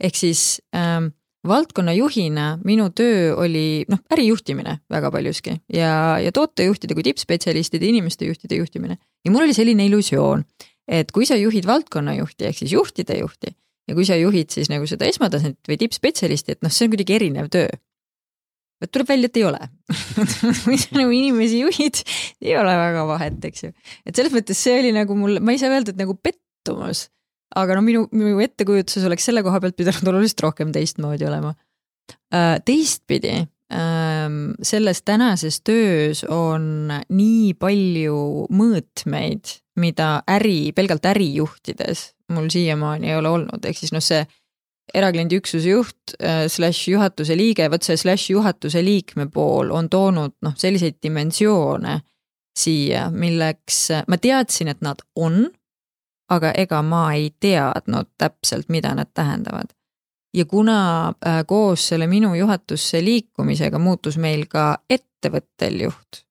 ehk siis ähm, valdkonnajuhina minu töö oli noh, ärijuhtimine väga paljuski ja, ja tootejuhtide kui tippspetsialistide, inimeste juhtide juhtimine. ja mul oli selline illusioon, et kui sa juhid valdkonnajuhti ehk siis juhtide juhti ja kui sa juhid siis nagu seda esmatasandit või tippspetsialisti, et noh, see on kuidagi erinev töö vot tuleb välja, et ei ole kui sa nagu inimesi juhid, ei ole väga vahet, eks ju. et selles mõttes see oli nagu mul, ma ei saa öelda, et nagu pettumus, aga no minu, minu ettekujutuses oleks selle koha pealt pidanud oluliselt rohkem teistmoodi olema. Äh, teistpidi, ähm, selles tänases töös on nii palju mõõtmeid, mida äri, pelgalt äri juhtides mul siiamaani ei ole olnud, ehk siis noh, see erakliendi üksuse juht äh, slaš juhatuse liige, vot see slaš juhatuse liikme pool on toonud noh, selliseid dimensioone siia, milleks ma teadsin, et nad on, aga ega ma ei teadnud täpselt, mida nad tähendavad. ja kuna äh, koos selle minu juhatusse liikumisega muutus meil ka ettevõttel juht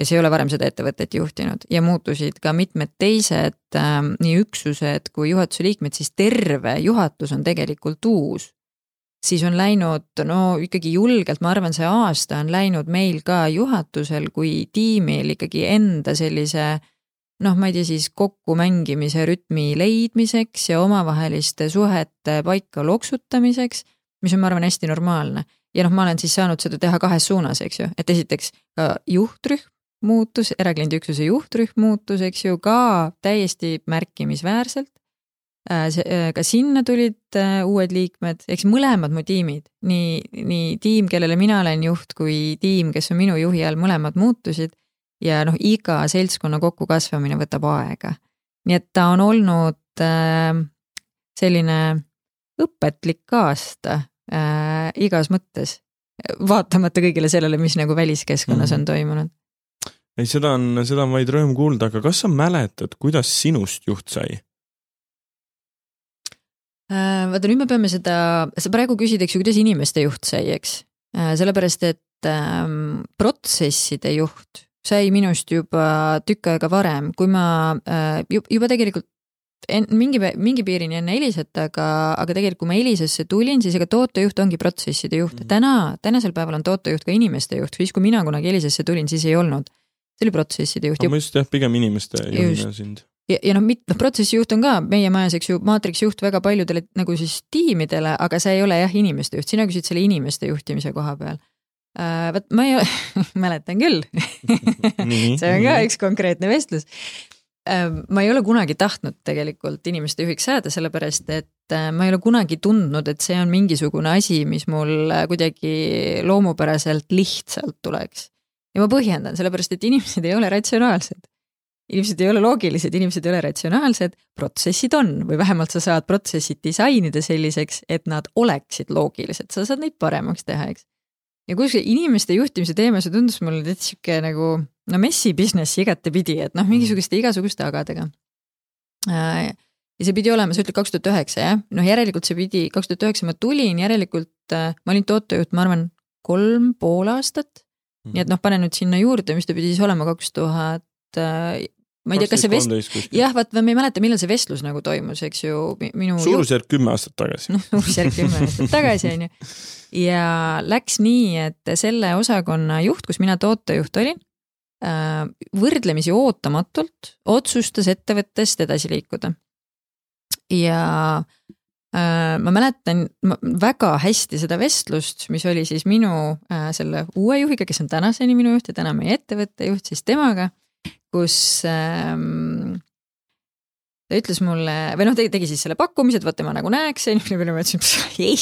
kes ei ole varem seda ettevõtet juhtinud ja muutusid ka mitmed teised äh, nii üksused kui juhatuse liikmed, siis terve juhatus on tegelikult uus. siis on läinud no ikkagi julgelt, ma arvan, see aasta on läinud meil ka juhatusel kui tiimil ikkagi enda sellise noh, ma ei tea siis kokkumängimise rütmi leidmiseks ja omavaheliste suhete paika loksutamiseks, mis on, ma arvan, hästi normaalne ja noh, ma olen siis saanud seda teha kahes suunas, eks ju, et esiteks ka juhtrühm muutus, erakliendi juhtrühm muutus, eks ju, ka täiesti märkimisväärselt. Äh, äh, ka sinna tulid äh, uued liikmed, eks mõlemad mu tiimid, nii, nii tiim, kellele mina olen juht, kui tiim, kes on minu juhi all, mõlemad muutusid. Ja noh, iga seltskonna kokkukasvamine võtab aega. nii et ta on olnud selline õpetlik aasta äh, igas mõttes, vaatamata kõigele sellele, mis nagu väliskeskkonnas mm on toimunud ei, seda on, seda on vaid rõõm kuulda, aga kas sa mäletad, kuidas sinust juht sai? Äh, vaata, nüüd me peame seda, sa praegu küsid, eks ju, kuidas inimeste juht sai, eks. Äh, sellepärast, et ähm, protsesside juht sai minust juba tükk aega varem, kui ma äh, juba tegelikult en, mingi, mingi piirini enne Elisat, aga, aga tegelikult kui ma Elisesse tulin, siis ega tootejuht ongi protsesside juht mm. -hmm. täna, tänasel päeval on tootejuht ka inimeste juht, siis kui mina kunagi Elisesse tulin, siis ei olnud see oli protsesside juht. ma just jah, pigem inimeste juhina sind. ja, ja noh, mit-, noh protsessijuht on ka meie majas, eks ju, maatriks juht väga paljudele nagu siis tiimidele, aga see ei ole jah inimeste juht, sina küsid selle inimeste juhtimise koha peal uh,. vot ma ei mäletan küll see on ka üks konkreetne vestlus uh,. ma ei ole kunagi tahtnud tegelikult inimeste juhiks saada, sellepärast et uh, ma ei ole kunagi tundnud, et see on mingisugune asi, mis mul kuidagi loomupäraselt lihtsalt tuleks ja ma põhjendan, sellepärast et inimesed ei ole ratsionaalsed. inimesed ei ole loogilised, inimesed ei ole ratsionaalsed, protsessid on või vähemalt sa saad protsessid disainida selliseks, et nad oleksid loogilised, sa saad neid paremaks teha, eks. Ja kus inimeste juhtimise teema, see tundus mulle täitsa sihuke nagu no messi business igatepidi, et noh, mingisuguste igasuguste agadega. Äh, ja see pidi olema, sa ütled kaks tuhat üheksa jah, noh järelikult see pidi, kaks tuhat üheksa ma tulin, järelikult äh, ma olin tootejuht, ma arvan, kolm pool aastat. Mm. Nii et noh, pane nüüd sinna juurde, mis ta pidi siis olema, kaks tuhat äh, ma ei tea, kas see vest-, jah, vaat ma ei mäleta, millal see vestlus nagu toimus, eks ju, minu suurusjärk kümme aastat tagasi. noh, suurusjärk kümme aastat tagasi, on ju. ja läks nii, et selle osakonna juht, kus mina tootejuht olin, äh, võrdlemisi ootamatult otsustas ettevõttest edasi liikuda. ja Äh, ma mäletan väga hästi seda vestlust, mis oli siis minu äh, selle uue juhiga, kes on tänaseni minu juht ja täna meie ettevõtte juht, siis temaga, kus ähm, ta ütles mulle või noh, tegi, siis selle pakkumise, et vot tema nagu näeks, onju, mille peale ma ütlesin, ei,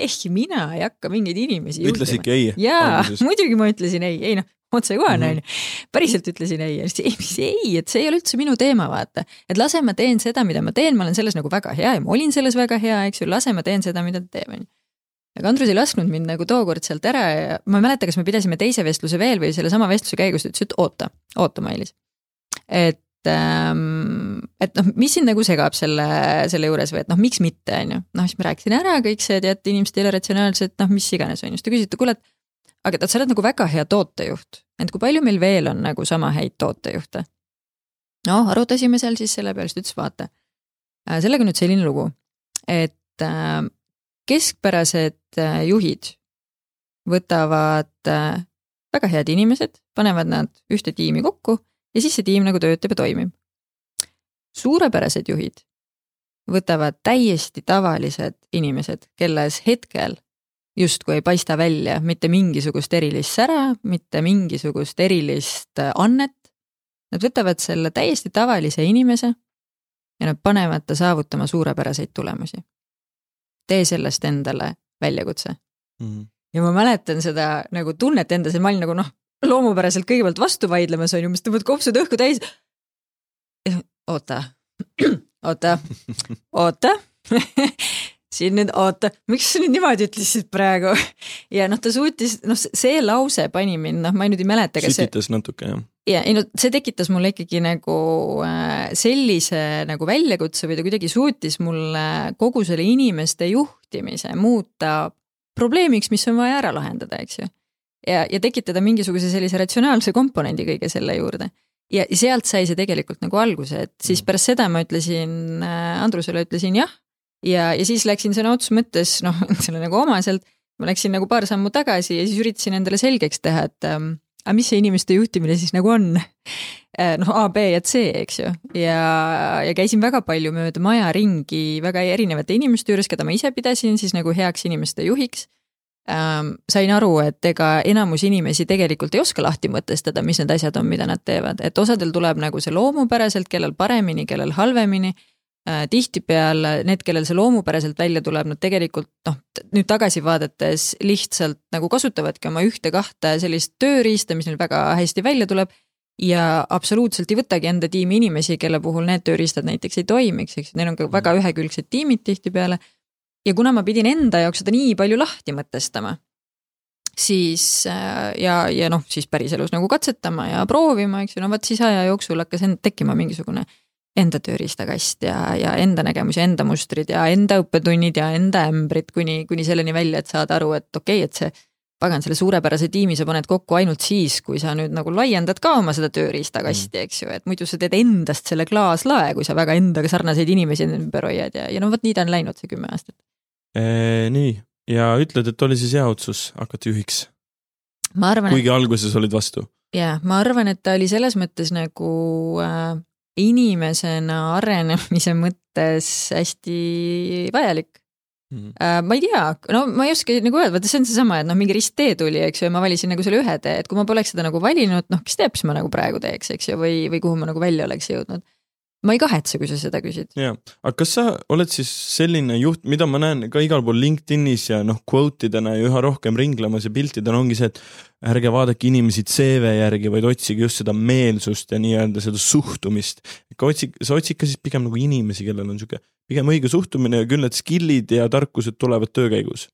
ei, mina ei hakka mingeid inimesi ütles ikka ei? jaa, muidugi ma ütlesin ei, ei noh, otsekohene onju mm -hmm.. päriselt ütlesin ei, ei, mis ei, et see ei ole üldse minu teema, vaata. et lase ma teen seda, mida ma teen, ma olen selles nagu väga hea ja ma olin selles väga hea, eks ju, lase ma teen seda, mida ta teeb, onju aga Andrus ei lasknud mind nagu tookord sealt ära ja ma ei mäleta, kas me pidasime teise vestluse veel või sellesama vestluse käigus ta ütles, et oota, oota, Mailis. et ähm, et noh, mis sind nagu segab selle, selle juures või et noh, miks mitte, on ju. noh, siis ma rääkisin ära kõik see, tead, inimesed ei ole ratsionaalsed, noh, mis iganes, on ju, siis ta küsis, et kuule, et aga tead, sa oled nagu väga hea tootejuht, et kui palju meil veel on nagu sama häid tootejuhte? noh, arutasime seal siis selle peale, siis ta ütles, vaata, äh, sellega on nüüd selline lugu, et äh, keskpärased äh, juhid võtavad väga head inimesed, panevad nad ühte tiimi kokku ja siis see tiim nagu töötab ja toimib. suurepärased juhid võtavad täiesti tavalised inimesed, kelles hetkel justkui ei paista välja mitte mingisugust erilist sära, mitte mingisugust erilist äh, annet. Nad võtavad selle täiesti tavalise inimese ja nad panevad ta saavutama suurepäraseid tulemusi. Tee sellest endale väljakutse mm. -hmm. ja ma mäletan seda nagu tunnet endas ja ma olin nagu noh, loomupäraselt kõigepealt vastu vaidlemas on ju, mis tõmbad kopsud õhku täis. oota, oota, oota siin nüüd oota, miks sa nüüd niimoodi ütlesid praegu? ja noh, ta suutis, noh, see lause pani mind, noh, ma nüüd ei mäleta, kas sütitas see... natuke jah. ja ei no see tekitas mulle ikkagi nagu äh, sellise nagu väljakutse või ta kuidagi suutis mulle kogu selle inimeste juhtimise muuta probleemiks, mis on vaja ära lahendada, eks ju. ja, ja tekitada mingisuguse sellise ratsionaalse komponendi kõige selle juurde ja sealt sai see tegelikult nagu alguse, et siis mm. pärast seda ma ütlesin äh, Andrusele ütlesin jah ja, ja siis läksin sõna otseses mõttes noh, selle nagu omaselt, ma läksin nagu paar sammu tagasi ja siis üritasin endale selgeks teha, et ähm, aga mis see inimeste juhtimine siis nagu on? Äh, noh, A, B ja C, eks ju, ja, ja käisin väga palju mööda maja ringi väga erinevate inimeste juures, keda ma ise pidasin siis nagu heaks inimeste juhiks. Ähm,. sain aru, et ega enamus inimesi tegelikult ei oska lahti mõtestada, mis need asjad on, mida nad teevad, et osadel tuleb nagu see loomupäraselt, kellel paremini, kellel halvemini tihtipeale need, kellel see loomupäraselt välja tuleb, nad tegelikult noh, nüüd tagasi vaadates lihtsalt nagu kasutavadki oma ühte-kahte sellist tööriista, mis neil väga hästi välja tuleb. ja absoluutselt ei võtagi enda tiimi inimesi, kelle puhul need tööriistad näiteks ei toimiks, eks neil on ka väga mm. ühekülgsed tiimid tihtipeale. ja kuna ma pidin enda jaoks seda nii palju lahti mõtestama, siis äh, ja, ja noh, siis päriselus nagu katsetama ja proovima, eks ju, no vot siis aja jooksul hakkas end tekkima mingisugune enda tööriistakast ja, ja enda nägemus ja enda mustrid ja enda õppetunnid ja enda ämbrid kuni, kuni selleni välja, et saada aru, et okei okay,, et see pagan, selle suurepärase tiimi sa paned kokku ainult siis, kui sa nüüd nagu laiendad ka oma seda tööriistakasti mm., eks ju, et muidu sa teed endast selle klaaslae, kui sa väga endaga sarnaseid inimesi ümber hoiad ja, ja no vot nii ta on läinud, see kümme aastat e,. nii, ja ütled, et oli siis hea otsus hakata juhiks? ma arvan. kuigi et... alguses olid vastu? jaa, ma arvan, et ta oli selles mõttes nagu äh, inimesena arenemise mõttes hästi vajalik mm. -hmm. ma ei tea, no ma ei oska nagu öelda, vaata see on seesama, et noh, mingi risttee tuli, eks ju, ja ma valisin nagu selle ühe tee, et kui ma poleks seda nagu valinud, noh, kes teab, mis ma nagu praegu teeks, eks ju, või, või kuhu ma nagu välja oleks jõudnud ma ei kahetse, kui sa seda küsid. jaa, aga kas sa oled siis selline juht, mida ma näen ka igal pool LinkedInis ja noh, quote idena ja üha rohkem ringlemas ja piltidena ongi see, et ärge vaadake inimesi CV järgi, vaid otsige just seda meelsust ja nii-öelda seda suhtumist. ikka otsi, sa otsid ka siis pigem nagu inimesi, kellel on sihuke pigem õige suhtumine ja küll need skill'id ja tarkused tulevad töö käigus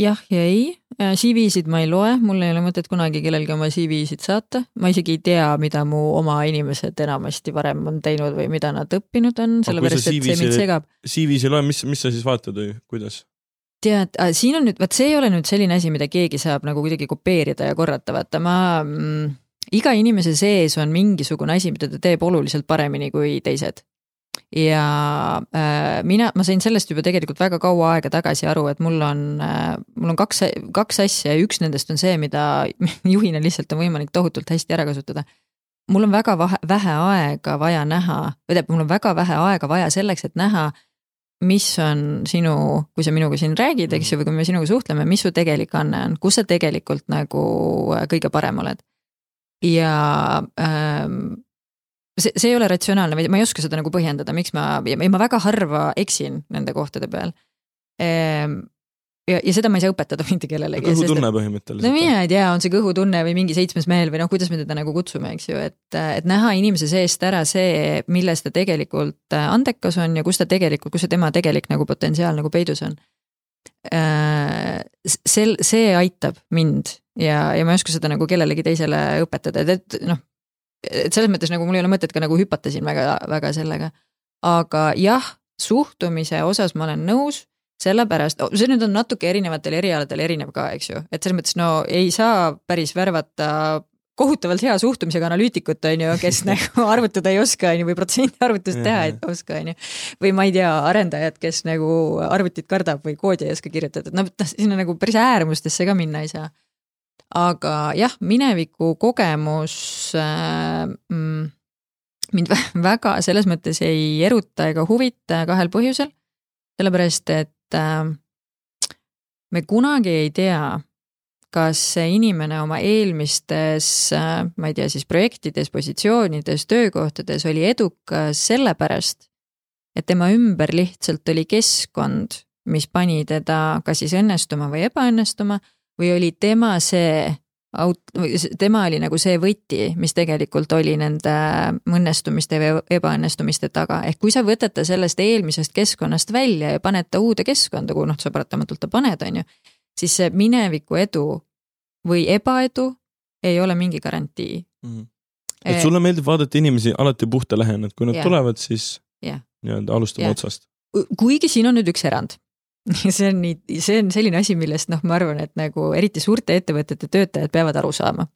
jah ja ei, äh, CV-sid ma ei loe, mul ei ole mõtet kunagi kellelgi oma CV-sid saata, ma isegi ei tea, mida mu oma inimesed enamasti varem on teinud või mida nad õppinud on, sellepärast et see mind segab. CV-s ei loe, mis, mis sa siis vaatad või kuidas? tead, siin on nüüd, vot see ei ole nüüd selline asi, mida keegi saab nagu kuidagi kopeerida ja korrata, vaata ma mm, iga inimese sees on mingisugune asi, mida ta teeb oluliselt paremini kui teised ja äh, mina, ma sain sellest juba tegelikult väga kaua aega tagasi aru, et mul on äh,, mul on kaks, kaks asja ja üks nendest on see, mida juhina lihtsalt on võimalik tohutult hästi ära kasutada. mul on väga vahe, vähe aega vaja näha, või tähendab, mul on väga vähe aega vaja selleks, et näha, mis on sinu, kui sa minuga siin räägid, eks ju, või kui me sinuga suhtleme, mis su tegelik anne on, kus sa tegelikult nagu kõige parem oled. ja ähm, see, see ei ole ratsionaalne, ma ei oska seda nagu põhjendada, miks ma, ja ma väga harva eksin nende kohtade peal ehm,. ja, ja seda ma ei saa õpetada mitte kellelegi. kõhutunne põhimõtteliselt. no mina ei tea, on see kõhutunne või mingi seitsmes mehel või noh, kuidas me teda nagu kutsume, eks ju, et, et näha inimese seest ära see, milles ta tegelikult andekas on ja kus ta tegelikult, kus see tema tegelik nagu potentsiaal nagu peidus on. sel, see aitab mind ja, ja ma ei oska seda nagu kellelegi teisele õpetada, et, et noh, et selles mõttes nagu mul ei ole mõtet ka nagu hüpata siin väga, väga sellega. aga jah, suhtumise osas ma olen nõus, sellepärast, see nüüd on natuke erinevatel erialadel erinev ka, eks ju, et selles mõttes no ei saa päris värvata kohutavalt hea suhtumisega analüütikut, on ju, kes nagu arvutada ei oska, on ju, või protsendiarvutust teha ei oska, on ju. või ma ei tea, arendajat, kes nagu arvutit kardab või koodi ei oska kirjutada, et noh, sinna nagu päris äärmustesse ka minna ei saa aga jah, mineviku kogemus äh, mm, mind väga selles mõttes ei eruta ega huvita kahel põhjusel. sellepärast, et äh, me kunagi ei tea, kas see inimene oma eelmistes äh,, ma ei tea siis projektides, positsioonides, töökohtades oli edukas sellepärast, et tema ümber lihtsalt oli keskkond, mis pani teda kas siis õnnestuma või ebaõnnestuma või oli tema see aut-, tema oli nagu see võti, mis tegelikult oli nende õnnestumiste või ebaõnnestumiste taga, ehk kui sa võtad ta sellest eelmisest keskkonnast välja ja paned ta uude keskkonda, kuhu noh, sa paratamatult ta paned, on ju, siis see mineviku edu või ebaedu ei ole mingi garantii mm. -hmm. et sulle meeldib vaadata inimesi alati puhta et kui nad yeah. tulevad, siis yeah. nii-öelda alustame yeah. otsast. kuigi siin on nüüd üks erand see on nii, see on selline asi, millest noh, ma arvan, et nagu eriti suurte ettevõtete töötajad peavad aru saama.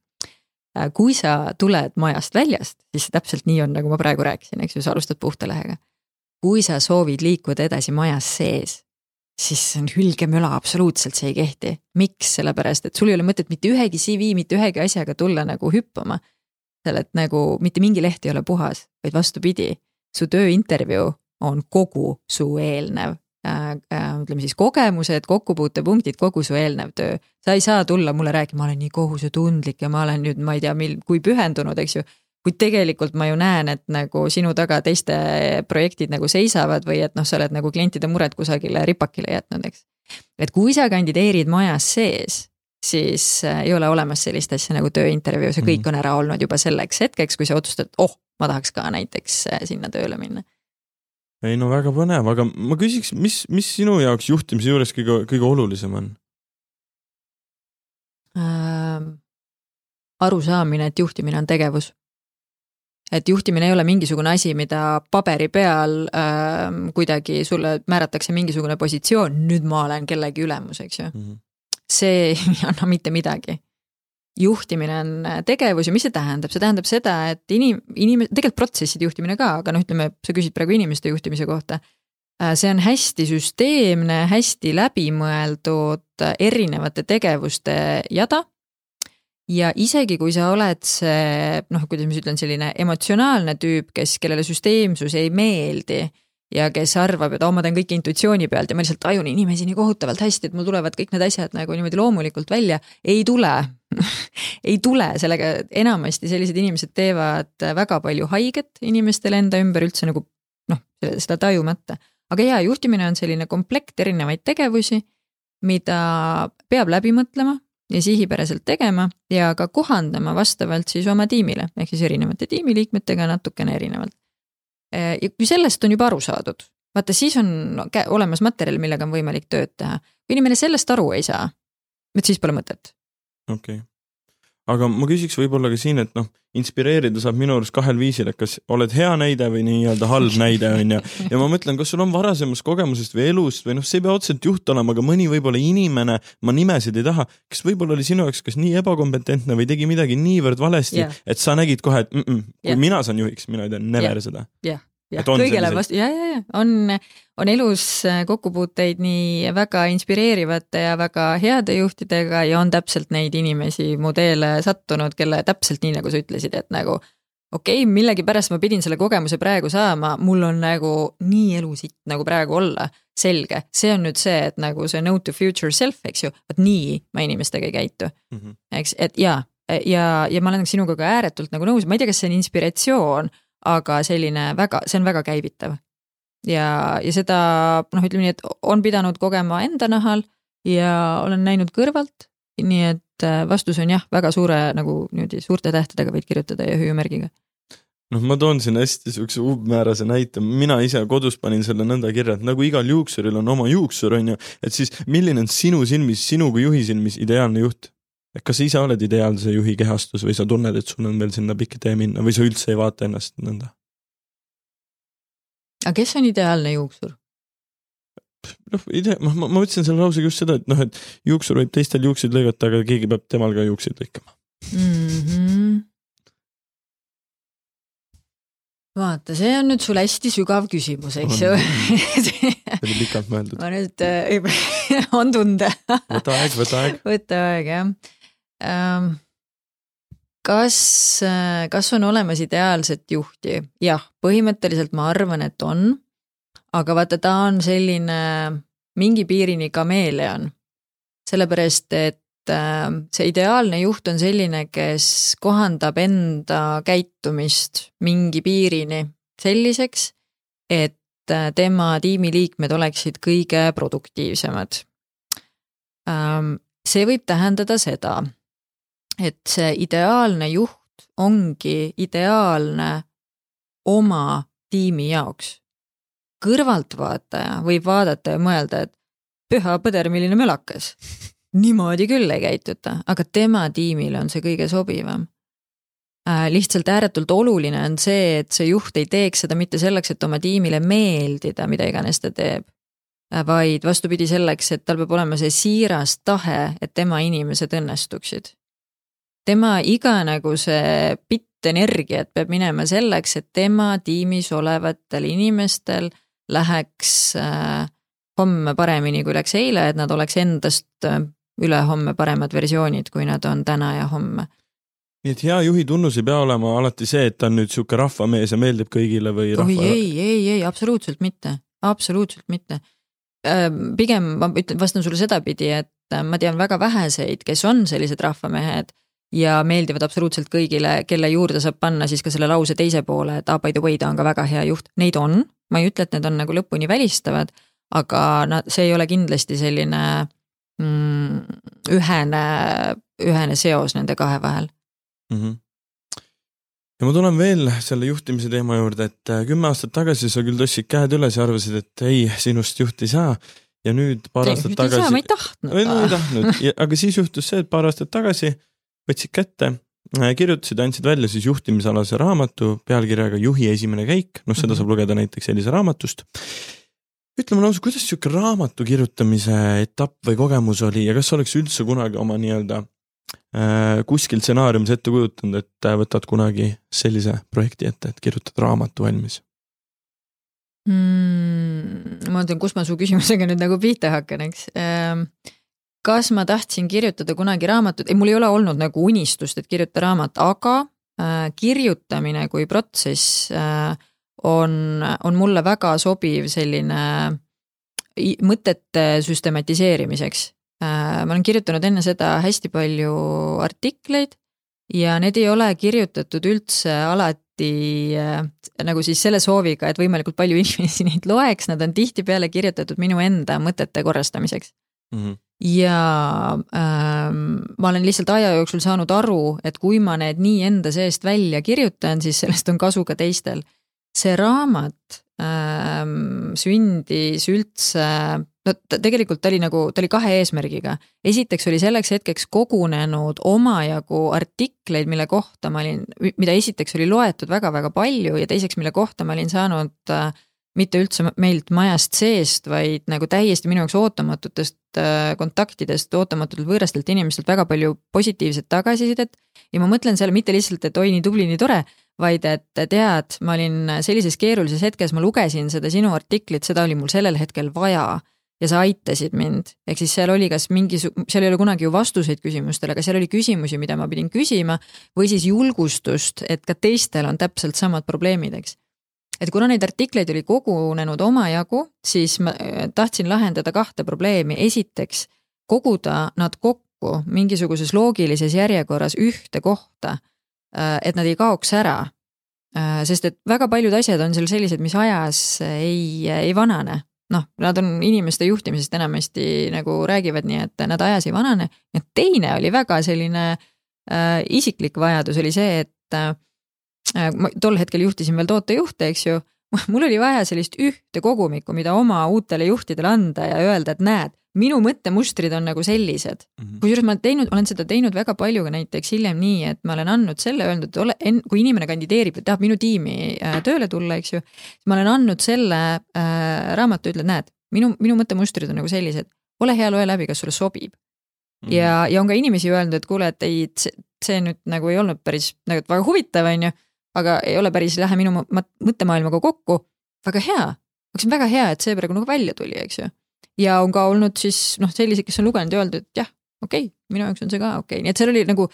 Äh, kui sa tuled majast väljast, siis see täpselt nii on, nagu ma praegu rääkisin, eks ju, sa alustad puhta lehega. kui sa soovid liikuda edasi majas sees, siis see on hülge müla, absoluutselt see ei kehti. miks, sellepärast et sul ei ole mõtet mitte ühegi CV, mitte ühegi asjaga tulla nagu hüppama. seal, et nagu mitte mingi leht ei ole puhas, vaid vastupidi, su tööintervjuu on kogu su eelnev ütleme siis kogemused, kokkupuutepunktid, kogu su eelnev töö. sa ei saa tulla mulle rääkima, ma olen nii kohusetundlik ja ma olen nüüd, ma ei tea, mil, kui pühendunud, eks ju. kuid tegelikult ma ju näen, et nagu sinu taga teiste projektid nagu seisavad või et noh, sa oled nagu klientide mured kusagile ripakile jätnud, eks. et kui sa kandideerid majas sees, siis äh, ei ole olemas sellist asja nagu tööintervjuu, see kõik mhm. on ära olnud juba selleks hetkeks, kui sa otsustad, oh, ma tahaks ka näiteks sinna tööle minna ei no väga põnev, aga ma küsiks, mis, mis sinu jaoks juhtimise juures kõige, kõige olulisem on ähm,? arusaamine, et juhtimine on tegevus. et juhtimine ei ole mingisugune asi, mida paberi peal ähm, kuidagi sulle määratakse mingisugune positsioon, nüüd ma olen kellegi ülemus, eks ju mm. -hmm. see ei anna mitte midagi juhtimine on äh, tegevus ja mis see tähendab, see tähendab seda, et inim-, inim-, tegelikult protsesside juhtimine ka, aga noh, ütleme, sa küsid praegu inimeste juhtimise kohta. Äh, see on hästi süsteemne, hästi läbimõeldud erinevate tegevuste jada. ja isegi kui sa oled see noh, kuidas ma ütlen, selline emotsionaalne tüüp, kes, kellele süsteemsus ei meeldi ja kes arvab, et oo oh,, ma teen kõike intuitsiooni pealt ja ma lihtsalt tajun inimesi nii kohutavalt hästi, et mul tulevad kõik need asjad nagu niimoodi loomulikult välja, ei tule ei tule, sellega enamasti sellised inimesed teevad väga palju haiget inimestele enda ümber üldse nagu noh, seda tajumata. aga jaa, juhtimine on selline komplekt erinevaid tegevusi, mida peab läbi mõtlema ja sihipäraselt tegema ja ka kohandama vastavalt siis oma tiimile, ehk siis erinevate tiimiliikmetega natukene erinevalt. Ja kui sellest on juba aru saadud, vaata siis on olemas materjal, millega on võimalik tööd teha. kui inimene sellest aru ei saa, et siis pole mõtet okei okay. Aga ma küsiks võib-olla ka siin, et noh, inspireerida saab minu arust kahel viisil, et kas oled hea näide või nii-öelda halb näide, on ju. ja ma mõtlen, kas sul on varasemast kogemusest või elust või noh, see ei pea otseselt juht olema, aga mõni võib-olla inimene, ma nimesid ei taha, kes võib-olla oli sinu jaoks kas nii ebakompetentne või tegi midagi niivõrd valesti yeah., et sa nägid kohe, et mm -mm, kui yeah. mina saan juhiks, mina ei tee never yeah. seda yeah jah, kõigele vastu, ja, ja, ja on, on elus äh, kokkupuuteid nii väga inspireerivate ja väga heade juhtidega ja on täpselt neid inimesi mu teele sattunud, kelle täpselt nii, nagu sa ütlesid, et nagu okei okay,, millegipärast ma pidin selle kogemuse praegu saama, mul on nagu nii elusitt nagu praegu olla, selge, see on nüüd see, et nagu see note to future self, eks ju, vot nii ma inimestega ei käitu. Mm. -hmm. eks, et jaa, ja, ja ma olen sinuga ka ääretult nagu nõus, ma ei tea, kas see on inspiratsioon aga selline väga, see on väga käivitav. ja, ja seda noh, ütleme nii, et on pidanud kogema enda nahal ja olen näinud kõrvalt, nii et äh, vastus on jah, väga suure nagu niimoodi suurte tähtedega võid kirjutada ja hüüumärgiga noh, ma toon siin hästi siukse umbmäärase näite, mina ise kodus panin selle nõnda kirja, et nagu igal juuksuril on oma juuksur, on ju, et siis milline on sinu silmis, sinu kui juhi silmis ideaalne juht? Kas sa ise oled ideaalse juhi kehastus või sa tunned, et sul on veel sinna pikk tee minna või sa üldse ei vaata ennast nõnda? aga kes on ideaalne juuksur? noh, idee, ma, ma, ma ütlesin selle lausega just seda, et noh, et juuksur võib teistel juukseid lõigata, aga keegi peab temal ka juukseid lõikama mm. -hmm. vaata, see on nüüd sul hästi sügav küsimus, eks ju. see oli pikalt mõeldud. ma nüüd äh,, on tunda võta aeg, võta aeg. võta aeg, jah kas, äh, kas on olemas ideaalset juhti? jah, põhimõtteliselt ma arvan, et on. aga vaata, ta on selline mingi piirini kameeleon. sellepärast, et äh, see ideaalne juht on selline, kes kohandab enda käitumist mingi piirini selliseks, et äh, tema tiimiliikmed oleksid kõige produktiivsemad. Ähm, see võib tähendada seda, et see ideaalne juht ongi ideaalne oma tiimi jaoks. kõrvaltvaataja võib vaadata ja mõelda, et püha põder, milline mölakas niimoodi küll ei käituta, aga tema tiimile on see kõige sobivam äh,. lihtsalt ääretult oluline on see, et see juht ei teeks seda mitte selleks, et oma tiimile meeldida, mida iganes ta teeb äh,, vaid vastupidi selleks, et tal peab olema see siiras tahe, et tema inimesed õnnestuksid. Tema iga nagu see bitt energiat peab minema selleks, et tema tiimis olevatel inimestel läheks äh, homme paremini, kui läks eile, et nad oleks endast äh, ülehomme paremad versioonid, kui nad on täna ja homme. nii et hea juhi tunnus ei pea olema alati see, et ta on nüüd sihuke rahvamees ja meeldib kõigile või rahva... oi ei, ei, ei absoluutselt mitte, absoluutselt mitte. pigem ma ütlen, vastan sulle sedapidi, et äh, ma tean väga väheseid, kes on sellised rahvamehed ja meeldivad absoluutselt kõigile, kelle juurde saab panna siis ka selle lause teise poole, et ah by the way, ta on ka väga hea juht, neid on, ma ei ütle, et need on nagu lõpuni välistavad, aga nad, see ei ole kindlasti selline mm, ühene, ühene seos nende kahe vahel mm. -hmm. ja ma tulen veel selle juhtimise teema juurde, et äh, kümme aastat tagasi sa küll tõstsid käed üles ja arvasid, et ei, sinust juhti ei saa. ja nüüd paar Ei, aastat ei tagasi. ma ei tahtnud. või no ei tahtnud, aga siis juhtus see, et paar aastat tagasi võtsid kätte, kirjutasid, andsid välja siis juhtimisalase raamatu pealkirjaga Juhi esimene käik, noh, seda Mhm. saab lugeda näiteks Elisa raamatust ütle mulle ausalt, kuidas sihuke raamatu kirjutamise etapp või kogemus oli ja kas oleks üldse kunagi oma nii-öelda äh, kuskil stsenaariumis ette kujutanud, et äh, võtad kunagi sellise projekti ette, et kirjutad raamatu valmis? mm,. ma mõtlen, kus ma su küsimusega nüüd nagu pihta hakkan, eks. Kas ma tahtsin kirjutada kunagi raamatut, ei, mul ei ole olnud nagu unistust, et kirjutada raamat, aga äh, kirjutamine kui protsess äh, on, on mulle väga sobiv selline i- mõtete süstematiseerimiseks äh,. ma olen kirjutanud enne seda hästi palju artikleid ja need ei ole kirjutatud üldse alati äh, nagu siis selle sooviga, et võimalikult palju inimesi neid loeks, nad on tihtipeale kirjutatud minu enda mõtete korrastamiseks Mm -hmm. Ja ähm, ma olen lihtsalt aja jooksul saanud aru, et kui ma need nii enda seest välja kirjutan, siis sellest on kasu ka teistel. see raamat ähm, sündis üldse, no ta tegelikult ta oli nagu, ta oli kahe eesmärgiga. esiteks oli selleks hetkeks kogunenud omajagu artikleid, mille kohta ma olin, mida esiteks oli loetud väga-väga palju ja teiseks, mille kohta ma olin saanud äh, mitte üldse meilt majast seest, vaid nagu täiesti minu jaoks ootamatutest äh, kontaktidest, ootamatutelt võõrastelt inimestelt väga palju positiivset tagasisidet. ja ma mõtlen seal mitte lihtsalt, et oi, nii tubli, nii tore, vaid et tead, ma olin sellises keerulises hetkes, ma lugesin seda sinu artiklit, seda oli mul sellel hetkel vaja ja sa aitasid mind, ehk siis seal oli kas mingi, seal ei ole kunagi ju vastuseid küsimustele, aga seal oli küsimusi, mida ma pidin küsima või siis julgustust, et ka teistel on täpselt samad probleemid, eks et kuna neid artikleid oli kogunenud omajagu, siis ma äh, tahtsin lahendada kahte probleemi, esiteks koguda nad kokku mingisuguses loogilises järjekorras ühte kohta, et nad ei kaoks ära. sest et väga paljud asjad on seal sellised, mis ajas ei, ei vanane. Noh, nad on inimeste juhtimisest enamasti nagu räägivad nii, et nad ajas ei vanane. Ja teine oli väga selline äh, isiklik vajadus oli see, et äh, ma tol hetkel juhtisin veel tootejuhte, eks ju, mul oli vaja sellist ühte kogumikku, mida oma uutele juhtidele anda ja öelda, et näed, minu mõttemustrid on nagu sellised. Mm -hmm.. kusjuures ma olen teinud, olen seda teinud väga palju ka näiteks hiljem nii, et ma olen andnud selle, öelnud, et ole, kui inimene kandideerib ja tahab minu tiimi äh, tööle tulla, eks ju, siis ma olen andnud selle äh, raamatu, ütled, näed, minu, minu mõttemustrid on nagu sellised, ole hea, loe läbi, kas sulle sobib. Mm. -hmm. ja, ja on ka inimesi öelnud, et kuule, et ei, see nüüd nagu ei olnud päris nagu väga huvitav, on ju, aga ei ole päris, ei lähe minu mõttemaailmaga kokku. väga hea, on väga hea, et see praegu nagu välja tuli, eks ju ja on ka olnud siis noh, selliseid, kes on lugenud ja öeldud, et jah, okei okay,, minu jaoks on see ka okei okay., nii et seal oli nagu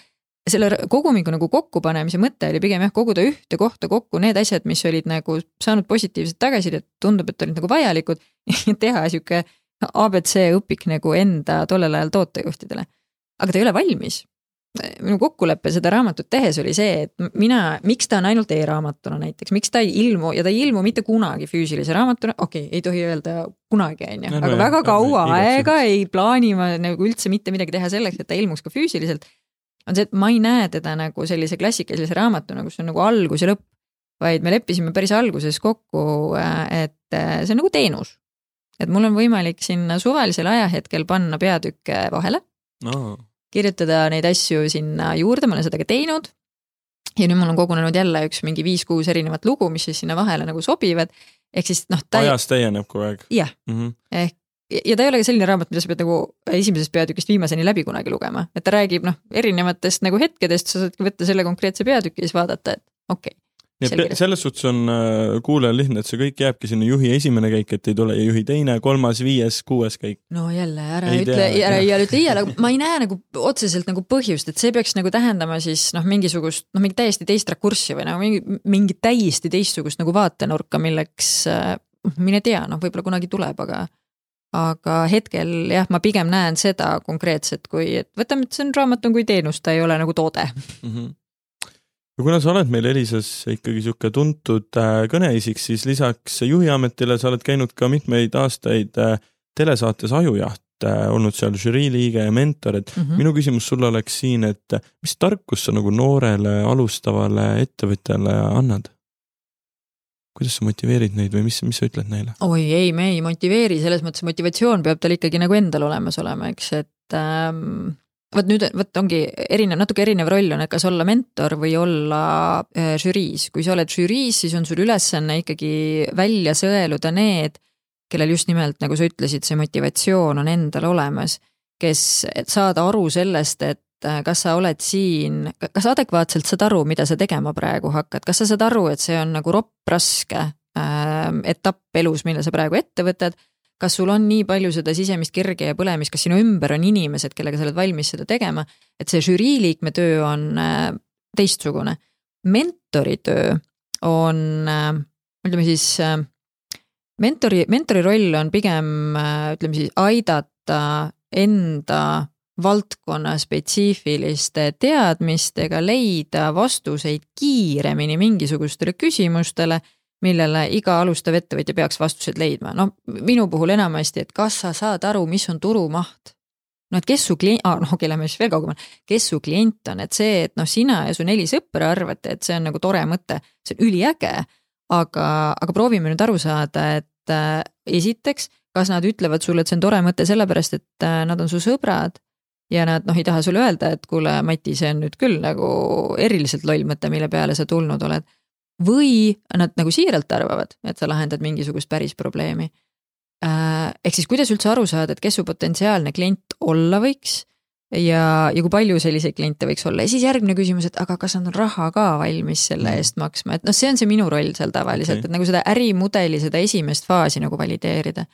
selle kogumiku nagu kokkupanemise mõte oli pigem jah, koguda ühte kohta kokku need asjad, mis olid nagu saanud positiivset tagasisidet, tundub, et olid nagu vajalikud ja teha sihuke abc õpik nagu enda tollel ajal tootejuhtidele. aga ta ei ole valmis, minu kokkulepe seda raamatut tehes oli see, et mina, miks ta on ainult e-raamatuna näiteks, miks ta ei ilmu ja ta ei ilmu mitte kunagi füüsilise raamatuna, okei okay,, ei tohi öelda kunagi, on ju, aga väga kaua aega ei plaani ma nagu üldse mitte midagi teha selleks, et ta ilmuks ka füüsiliselt. on see, et ma ei näe teda nagu sellise klassikalise raamatuna, kus on nagu algus ja lõpp, vaid me leppisime päris alguses kokku, et see on nagu teenus. et mul on võimalik sinna suvalisel ajahetkel panna peatükke vahele no kirjutada neid asju sinna juurde, ma olen seda ka teinud. ja nüüd mul on kogunenud jälle üks mingi viis-kuus erinevat lugu, mis siis sinna vahele nagu sobivad. ehk siis noh. ajas täieneb kogu aeg. jah mm -hmm., ehk ja ta ei ole ka selline raamat, mida sa pead nagu esimesest peatükist viimaseni läbi kunagi lugema, et ta räägib noh, erinevatest nagu hetkedest, sa saadki võtta selle konkreetse peatüki ja siis vaadata, et okei okay nii et selles suhtes on äh, kuulajal lihtne, et see kõik jääbki sinna juhi esimene käik, et ei tule juhi teine, kolmas, viies, kuues käik. no jälle, ära ei ütle, ära iial ütle iial, aga ma ei näe nagu otseselt nagu põhjust, et see peaks nagu tähendama siis noh, mingisugust noh, mingit täiesti teist rakurssi või nagu mingi, mingit täiesti teistsugust nagu vaatenurka, milleks äh, mine tea, noh, võib-olla kunagi tuleb, aga aga hetkel jah, ma pigem näen seda konkreetset, kui et võtame, et see on raamat on kui teenus, ta ei ole nagu toode mm. -hmm ja kuna sa oled meil Elisas ikkagi sihuke tuntud äh, kõneisik, siis lisaks juhiametile sa oled käinud ka mitmeid aastaid äh, telesaates Ajujaht, äh, olnud seal žürii liige ja mentor, et mm -hmm. minu küsimus sulle oleks siin, et mis tarkust sa nagu noorele alustavale ettevõtjale annad? kuidas sa motiveerid neid või mis, mis sa ütled neile? oi ei, me ei motiveeri, selles mõttes motivatsioon peab tal ikkagi nagu endal olemas olema, eks, et ähm, vot nüüd, vot ongi erinev, natuke erinev roll on, et kas olla mentor või olla äh, žüriis. kui sa oled žüriis, siis on sul ülesanne ikkagi välja sõeluda need, kellel just nimelt, nagu sa ütlesid, see motivatsioon on endal olemas, kes saada aru sellest, et äh, kas sa oled siin, kas adekvaatselt saad aru, mida sa tegema praegu hakkad, kas sa saad aru, et see on nagu ropp raske äh, etapp elus, mille sa praegu ette võtad kas sul on nii palju seda sisemist kirge ja põlemist, kas sinu ümber on inimesed, kellega sa oled valmis seda tegema, et see žürii liikme töö on äh, teistsugune. mentori töö on, äh, ütleme siis, äh, mentori, mentori roll on pigem ütleme siis aidata enda valdkonna spetsiifiliste teadmistega leida vastuseid kiiremini mingisugustele küsimustele millele iga alustav ettevõtja peaks vastused leidma, no minu puhul enamasti, et kas sa saad aru, mis on turumaht. no et kes su klient ah,, noh okei lähme siis veel kaugemale, kes su klient on, et see, et noh, sina ja su neli sõpra arvate, et see on nagu tore mõte, see on üliäge. aga, aga proovime nüüd aru saada, et äh, esiteks, kas nad ütlevad sulle, et see on tore mõte sellepärast, et äh, nad on su sõbrad ja nad noh, ei taha sulle öelda, et kuule, Mati, see on nüüd küll nagu eriliselt loll mõte, mille peale sa tulnud oled või nad nagu siiralt arvavad, et sa lahendad mingisugust päris probleemi. Äh, ehk siis kuidas üldse aru saada, et kes su potentsiaalne klient olla võiks ja, ja kui palju selliseid kliente võiks olla ja siis järgmine küsimus, et aga kas nad on raha ka valmis selle mm. eest maksma, et noh, see on see minu roll seal tavaliselt okay., et nagu seda ärimudeli, seda esimest faasi nagu valideerida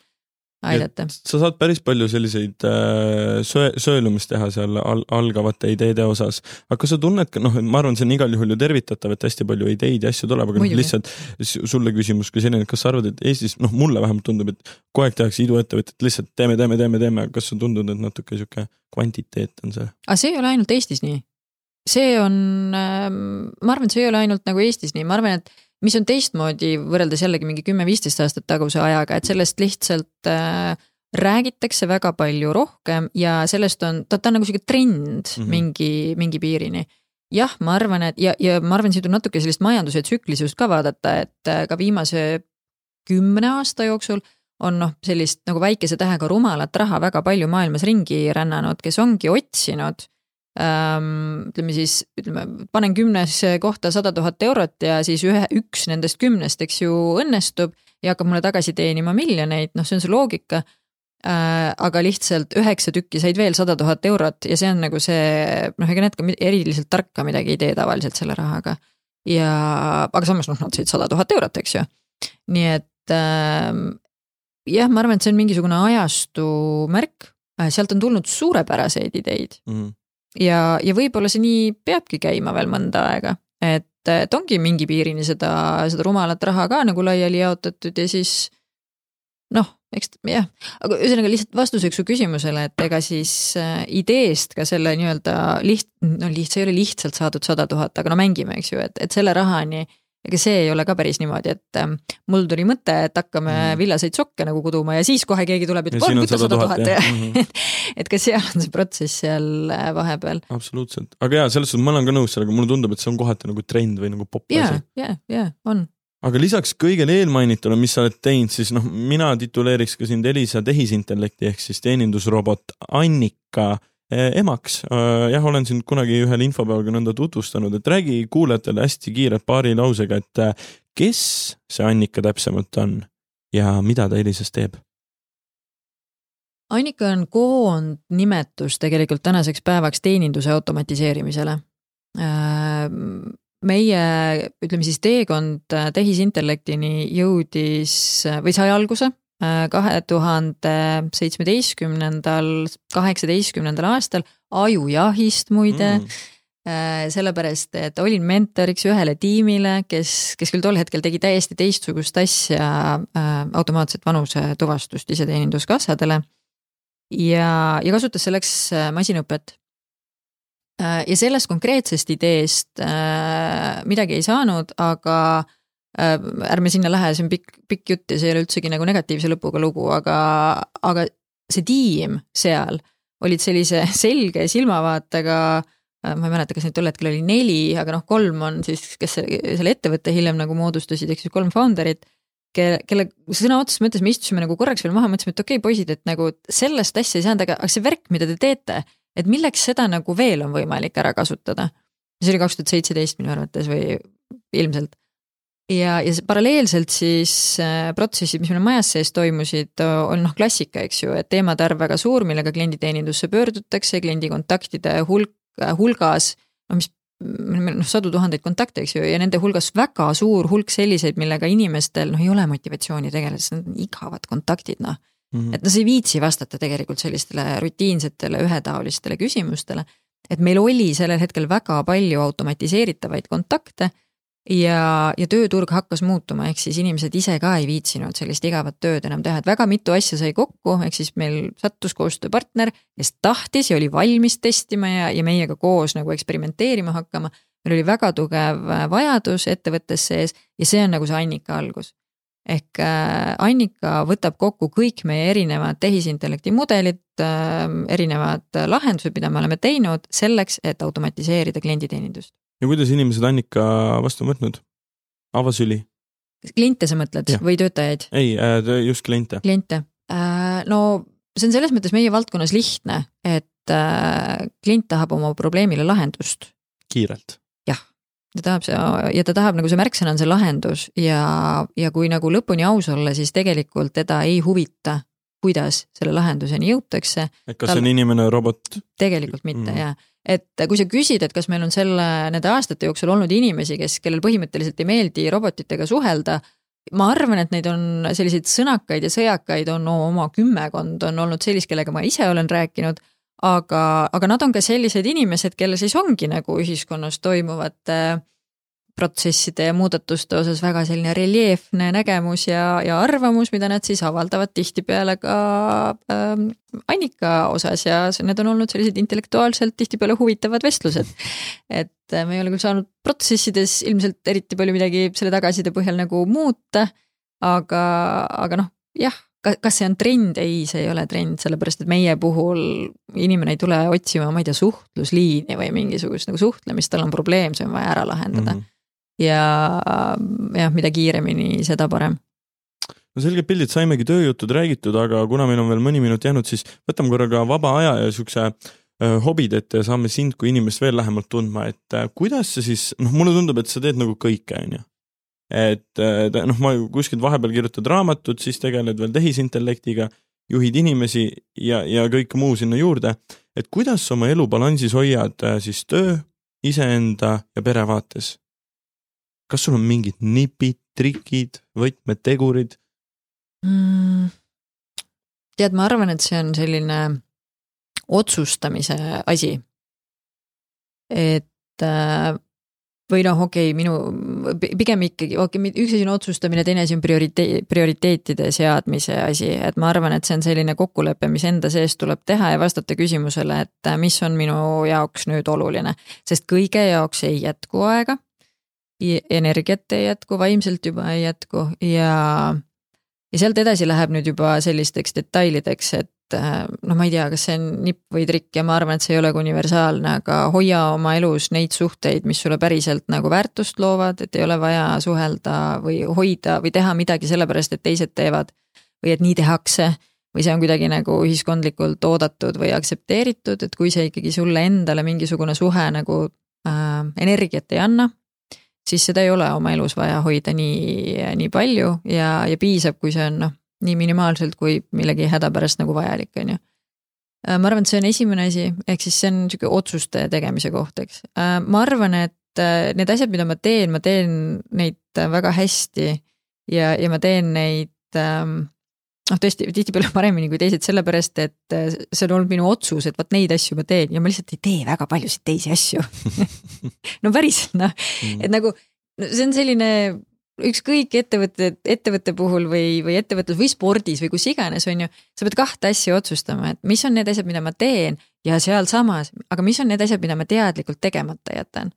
aidata. sa saad päris palju selliseid äh, söö, söölumist teha seal al algavate ideede osas, aga kas sa tunned ka noh, ma arvan, see on igal juhul ju tervitatav, et hästi palju ideid ja asju tuleb, aga noh, lihtsalt sulle küsimus ka selline, et kas sa arvad, et Eestis noh, mulle vähemalt tundub, et kogu aeg tehakse iduettevõtet, lihtsalt teeme, teeme, teeme, teeme, kas on tundunud, et natuke sihuke kvantiteet on see? aga see ei ole ainult Eestis nii. see on, ähm, ma arvan, et see ei ole ainult nagu Eestis nii, ma arvan, et mis on teistmoodi võrreldes jällegi mingi kümme-viisteist aastat taguse ajaga, et sellest lihtsalt äh, räägitakse väga palju rohkem ja sellest on, ta, ta on nagu sihuke trend mm -hmm. mingi, mingi piirini. jah, ma arvan, et ja, ja ma arvan, siin tuleb natuke sellist majanduse tsüklisust ka vaadata, et äh, ka viimase kümne aasta jooksul on noh, sellist nagu väikese tähega rumalat raha väga palju maailmas ringi rännanud, kes ongi otsinud ütleme siis, ütleme, panen kümnesse kohta sada tuhat eurot ja siis ühe, üks nendest kümnest, eks ju, õnnestub ja hakkab mulle tagasi teenima miljoneid, noh, see on see loogika äh,. aga lihtsalt üheksa tükki said veel sada tuhat eurot ja see on nagu see, noh, ega need ka eriliselt tarka midagi ei tee tavaliselt selle rahaga. ja, aga samas noh, nad said sada tuhat eurot, eks ju. nii et äh, jah, ma arvan, et see on mingisugune ajastu märk, äh, sealt on tulnud suurepäraseid ideid mm. -hmm. Ja, ja võib-olla see nii peabki käima veel mõnda aega, et, et ongi mingi piirini seda, seda rumalat raha ka nagu laiali jaotatud ja siis noh, eks jah, aga ühesõnaga lihtsalt vastuseks su küsimusele, et ega siis äh, ideest ka selle nii-öelda liht-, no liht-, see ei ole lihtsalt saadud sada tuhat, aga no mängime, eks ju, et, et selle rahani ega see ei ole ka päris niimoodi, et ähm, mul tuli mõte, et hakkame mm. villaseid sokke nagu kuduma ja siis kohe keegi tuleb, ütleb, on küta sada tuhat ja et ka seal on see protsess seal äh, vahepeal. absoluutselt, aga jaa, selles suhtes ma olen ka nõus sellega, mulle tundub, et see on kohati nagu trend või nagu popp asi. ja, ja, ja on aga lisaks kõigele eelmainitule, mis sa oled teinud, siis noh, mina tituleeriks ka sind Elisa tehisintellekti ehk siis teenindusrobot Annika emaks. Eh, jah, olen sind kunagi ühel infopäeval ka nõnda tutvustanud, et räägi kuulajatele hästi kiirelt paari lausega, et eh, kes see Annika täpsemalt on ja mida ta Elisas teeb? Annika on koondnimetus tegelikult tänaseks päevaks teeninduse automatiseerimisele. meie, ütleme siis teekond tehisintellektini jõudis või sai alguse kahe tuhande seitsmeteistkümnendal, kaheksateistkümnendal aastal ajujahist muide mm sellepärast, et olin mentoriks ühele tiimile, kes, kes küll tol hetkel tegi täiesti teistsugust asja äh,, automaatset vanusetuvastust iseteeninduskassadele. ja, ja kasutas selleks äh, masinõpet äh,. ja sellest konkreetsest ideest äh, midagi ei saanud, aga Äh, ärme sinna lähe, see on pikk, pikk jutt ja see ei ole üldsegi nagu negatiivse lõpuga lugu, aga, aga see tiim seal olid sellise selge silmavaatega, äh, ma ei mäleta, kas neid tol hetkel oli neli, aga noh, kolm on siis, kes selle ettevõtte hiljem nagu moodustasid, ehk siis kolm founder'it, kelle, kelle sõna otseses mõttes me istusime nagu korraks veel maha, mõtlesime, et okei okay,, poisid, et nagu sellest asja ei saanud, aga, aga see värk, mida te teete, et milleks seda nagu veel on võimalik ära kasutada. see oli kaks tuhat seitseteist minu arvates või ilmselt ja, ja paralleelselt siis äh, protsessid, mis meil majas sees toimusid, on noh, klassika, eks ju, et teemade arv väga suur, millega klienditeenindusse pöördutakse, kliendi kontaktide hulk, äh, hulgas, no mis noh, sadu tuhandeid kontakte, eks ju, ja nende hulgas väga suur hulk selliseid, millega inimestel noh, ei ole motivatsiooni tegeleda, sest need on igavad kontaktid, noh mm -hmm.. et nad ei viitsi vastata tegelikult sellistele rutiinsetele ühetaolistele küsimustele. et meil oli sellel hetkel väga palju automatiseeritavaid kontakte ja, ja tööturg hakkas muutuma, ehk siis inimesed ise ka ei viitsinud sellist igavat tööd enam teha, et väga mitu asja sai kokku, ehk siis meil sattus koostööpartner, kes tahtis ja oli valmis testima ja, ja meiega koos nagu eksperimenteerima hakkama. meil oli väga tugev äh, vajadus ettevõttes sees ja see on nagu see Annika algus. ehk äh, Annika võtab kokku kõik meie erinevad tehisintellekti mudelid äh,, erinevad lahendused, mida me oleme teinud selleks, et automatiseerida klienditeenindust ja kuidas inimesed Annika vastu on võtnud? avasüli? kliente sa mõtled ja. või töötajaid? ei, äh, just kliente. kliente, äh, no see on selles mõttes meie valdkonnas lihtne, et äh, klient tahab oma probleemile lahendust. kiirelt? jah, ta tahab see ja ta tahab nagu see märksõna on see lahendus ja, ja kui nagu lõpuni aus olla, siis tegelikult teda ei huvita, kuidas selle lahenduseni jõutakse. et kas Tal... see on inimene või robot? tegelikult mitte mm. jah et kui sa küsid, et kas meil on selle, nende aastate jooksul olnud inimesi, kes, kellel põhimõtteliselt ei meeldi robotitega suhelda, ma arvan, et neid on selliseid sõnakaid ja sõjakaid on no, oma kümmekond on olnud sellist, kellega ma ise olen rääkinud, aga, aga nad on ka sellised inimesed, kelle siis ongi nagu ühiskonnas toimuvate protsesside ja muudatuste osas väga selline reljeefne nägemus ja, ja arvamus, mida nad siis avaldavad tihtipeale ka ähm, Annika osas ja need on olnud sellised intellektuaalselt tihtipeale huvitavad vestlused. et äh, me ei ole küll saanud protsessides ilmselt eriti palju midagi selle tagasiside põhjal nagu muuta, aga, aga noh, jah kas see on trend, ei, see ei ole trend, sellepärast et meie puhul inimene ei tule otsima, ma ei tea, suhtlusliini või mingisugust nagu suhtlemist, tal on probleem, see on vaja ära lahendada mm. -hmm ja jah, mida kiiremini, seda parem no selged pildid, saimegi tööjutud räägitud, aga kuna meil on veel mõni minut jäänud, siis võtame korraga vaba aja ja siukse äh, hobid ette ja saame sind kui inimest veel lähemalt tundma, et äh, kuidas sa siis, noh, mulle tundub, et sa teed nagu kõike, on ju. et äh, noh, ma kuskilt vahepeal kirjutad raamatut, siis tegeled veel tehisintellektiga, juhid inimesi ja, ja kõik muu sinna juurde. et kuidas sa oma elu balansis hoiad siis töö, iseenda ja pere vaates? Kas sul on mingid nipid, trikid, võtmetegurid mm,? tead, ma arvan, et see on selline otsustamise asi. et äh, või noh, okei okay,, minu pigem ikkagi, okei okay,, üks asi on otsustamine, teine asi on prioriteet, prioriteetide seadmise asi, et ma arvan, et see on selline kokkulepe, mis enda sees tuleb teha ja vastata küsimusele, et äh, mis on minu jaoks nüüd oluline. sest kõige jaoks ei jätku aega energiat ei jätku, vaimselt juba ei jätku ja, ja sealt edasi läheb nüüd juba sellisteks detailideks, et äh, noh, ma ei tea, kas see on nipp või trikk ja ma arvan, et see ei olegi universaalne, aga hoia oma elus neid suhteid, mis sulle päriselt nagu väärtust loovad, et ei ole vaja suhelda või hoida või teha midagi sellepärast, et teised teevad. või et nii tehakse või see on kuidagi nagu ühiskondlikult oodatud või aktsepteeritud, et kui see ikkagi sulle endale mingisugune suhe nagu äh, energiat ei anna, siis seda ei ole oma elus vaja hoida nii, nii palju ja, ja piisab, kui see on noh, nii minimaalselt kui millegi hädapärast nagu vajalik, on ju. Äh, ma arvan, et see on esimene asi, ehk siis see on niisugune otsuste tegemise koht, eks. Äh, ma arvan, et äh, need asjad, mida ma teen, ma teen neid väga hästi ja, ja ma teen neid ähm, noh, tõesti tihtipeale paremini kui teised, sellepärast et see on olnud minu otsus, et vot neid asju ma teen ja ma lihtsalt ei tee väga paljusid teisi asju no päriselt noh mm., et nagu no see on selline ükskõik ettevõtte, ettevõtte puhul või, või ettevõtlus või spordis või kus iganes, on ju, sa pead kahte asja otsustama, et mis on need asjad, mida ma teen ja sealsamas, aga mis on need asjad, mida ma teadlikult tegemata jätan.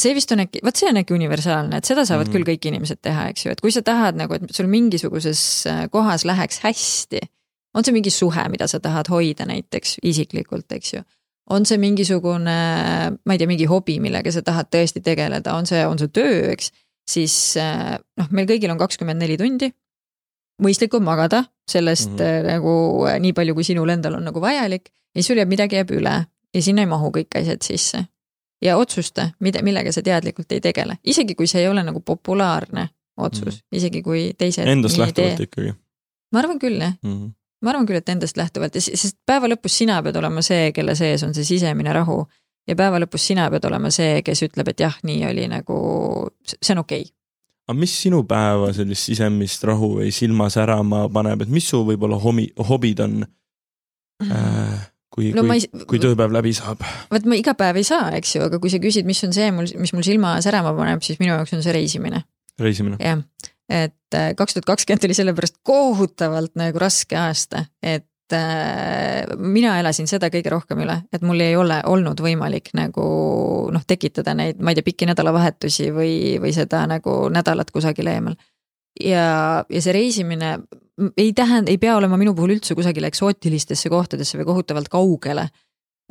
See vist on äkki, vot see on äkki universaalne, et seda saavad mm -hmm. küll kõik inimesed teha, eks ju, et kui sa tahad nagu, et sul mingisuguses äh, kohas läheks hästi, on see mingi suhe, mida sa tahad hoida näiteks isiklikult, eks ju on see mingisugune, ma ei tea, mingi hobi, millega sa tahad tõesti tegeleda, on see, on see töö, eks, siis eh, noh, meil kõigil on kakskümmend neli tundi. mõistlik on magada sellest mm -hmm. nagu nii palju, kui sinul endal on nagu vajalik ja siis sul jääb midagi jääb üle ja sinna ei mahu kõik asjad sisse. Ja otsusta, mida, millega sa teadlikult ei tegele, isegi kui see ei ole nagu populaarne otsus mm, -hmm. isegi kui teised. Endast lähtuvalt ikkagi. ma arvan küll jah mm. -hmm ma arvan küll, et endast lähtuvalt ja sest päeva lõpus sina pead olema see, kelle sees on see sisemine rahu. ja päeva lõpus sina pead olema see, kes ütleb, et jah, nii oli nagu, see on okei okay. aga mis sinu päeva sellist sisemist rahu või silma särama paneb, et mis su võib-olla hobi, hobid on äh,? Kui no,, kui, ei... kui tööpäev läbi saab? vot ma iga päev ei saa, eks ju, aga kui sa küsid, mis on see mul, mis mul silma särama paneb, siis minu jaoks on see reisimine. reisimine? jah et äh, kaks tuhat kakskümmend oli sellepärast kohutavalt nagu raske aasta, et äh, mina elasin seda kõige rohkem üle, et mul ei ole olnud võimalik nagu noh, tekitada neid, ma ei tea, pikki nädalavahetusi või, või seda nagu nädalat kusagil eemal. Ja, ja see reisimine ei tähenda, ei pea olema minu puhul üldse kusagile eksootilistesse kohtadesse või kohutavalt kaugele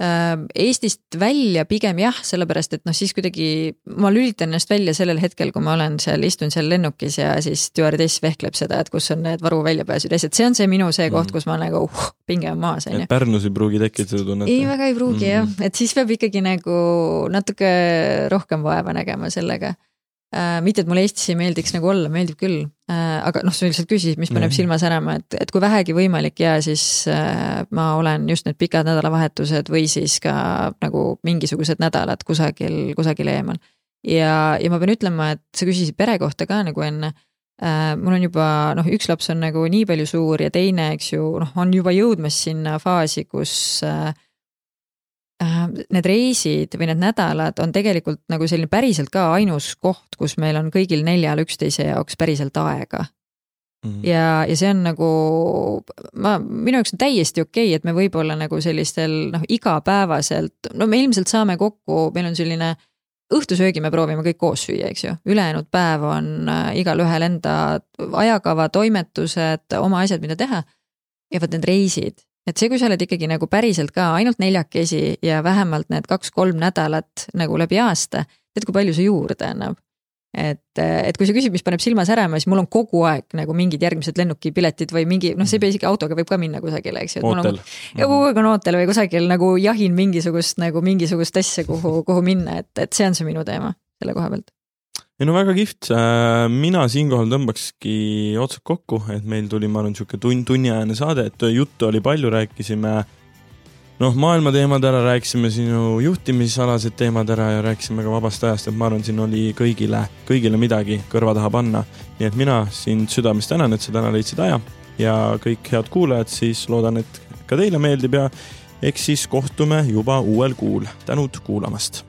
Eestist välja pigem jah, sellepärast et noh, siis kuidagi ma lülitan ennast välja sellel hetkel, kui ma olen seal, istun seal lennukis ja siis stjuardess vehkleb seda, et kus on need varu väljapääsud ja asjad, see on see minu see koht, mm. kus ma nagu uh, pinge on maas, on ju. Pärnus ei pruugi tekkida seda tunnet? ei, väga ei pruugi mm. jah, et siis peab ikkagi nagu natuke rohkem vaeva nägema sellega. Mitte, et mulle Eestis ei meeldiks nagu olla, meeldib küll äh,, aga noh, sa lihtsalt küsisid, mis paneb mm. silma särama, et, et kui vähegi võimalik ja siis äh, ma olen just need pikad nädalavahetused või siis ka nagu mingisugused nädalad kusagil, kusagil eemal. ja, ja ma pean ütlema, et sa küsisid pere kohta ka nagu enne äh,. mul on juba noh, üks laps on nagu nii palju suur ja teine, eks ju, noh, on juba jõudmas sinna faasi, kus äh, äh, need reisid või need nädalad on tegelikult nagu selline päriselt ka ainus koht, kus meil on kõigil neljal üksteise jaoks päriselt aega Mm -hmm. ja, ja see on nagu, ma, minu jaoks on täiesti okei okay,, et me võib-olla nagu sellistel noh, igapäevaselt, no me ilmselt saame kokku, meil on selline õhtusöögi me proovime kõik koos süüa, eks ju, ülejäänud päev on äh, igalühel enda ajakava, toimetused, oma asjad, mida teha. ja vot need reisid, et see, kui sa oled ikkagi nagu päriselt ka ainult neljakesi ja vähemalt need kaks-kolm nädalat nagu läbi aasta, tead, kui palju see juurde annab et, et kui sa küsid, mis paneb silma särama, siis mul on kogu aeg nagu mingid järgmised lennukipiletid või mingi, noh, see ei pea isegi autoga, võib ka minna kusagile, eks ju. ootel. ja kogu aeg on ootel või kusagil nagu jahin mingisugust nagu mingisugust asja, kuhu, kuhu minna, et, et see on see minu teema selle koha pealt. Ei no väga kihvt, äh, mina siinkohal tõmbakski otsad kokku, et meil tuli, ma arvan, sihuke tund, tunniajane saade, et juttu oli palju, rääkisime noh, maailma teemad ära, rääkisime sinu juhtimisalased teemad ära ja rääkisime ka vabast ajast, et ma arvan, siin oli kõigile, kõigile midagi kõrva taha panna. nii et mina sind südamest tänan, et sa täna leidsid aja ja kõik head kuulajad, siis loodan, et ka teile meeldib ja eks siis kohtume juba uuel kuul. tänud kuulamast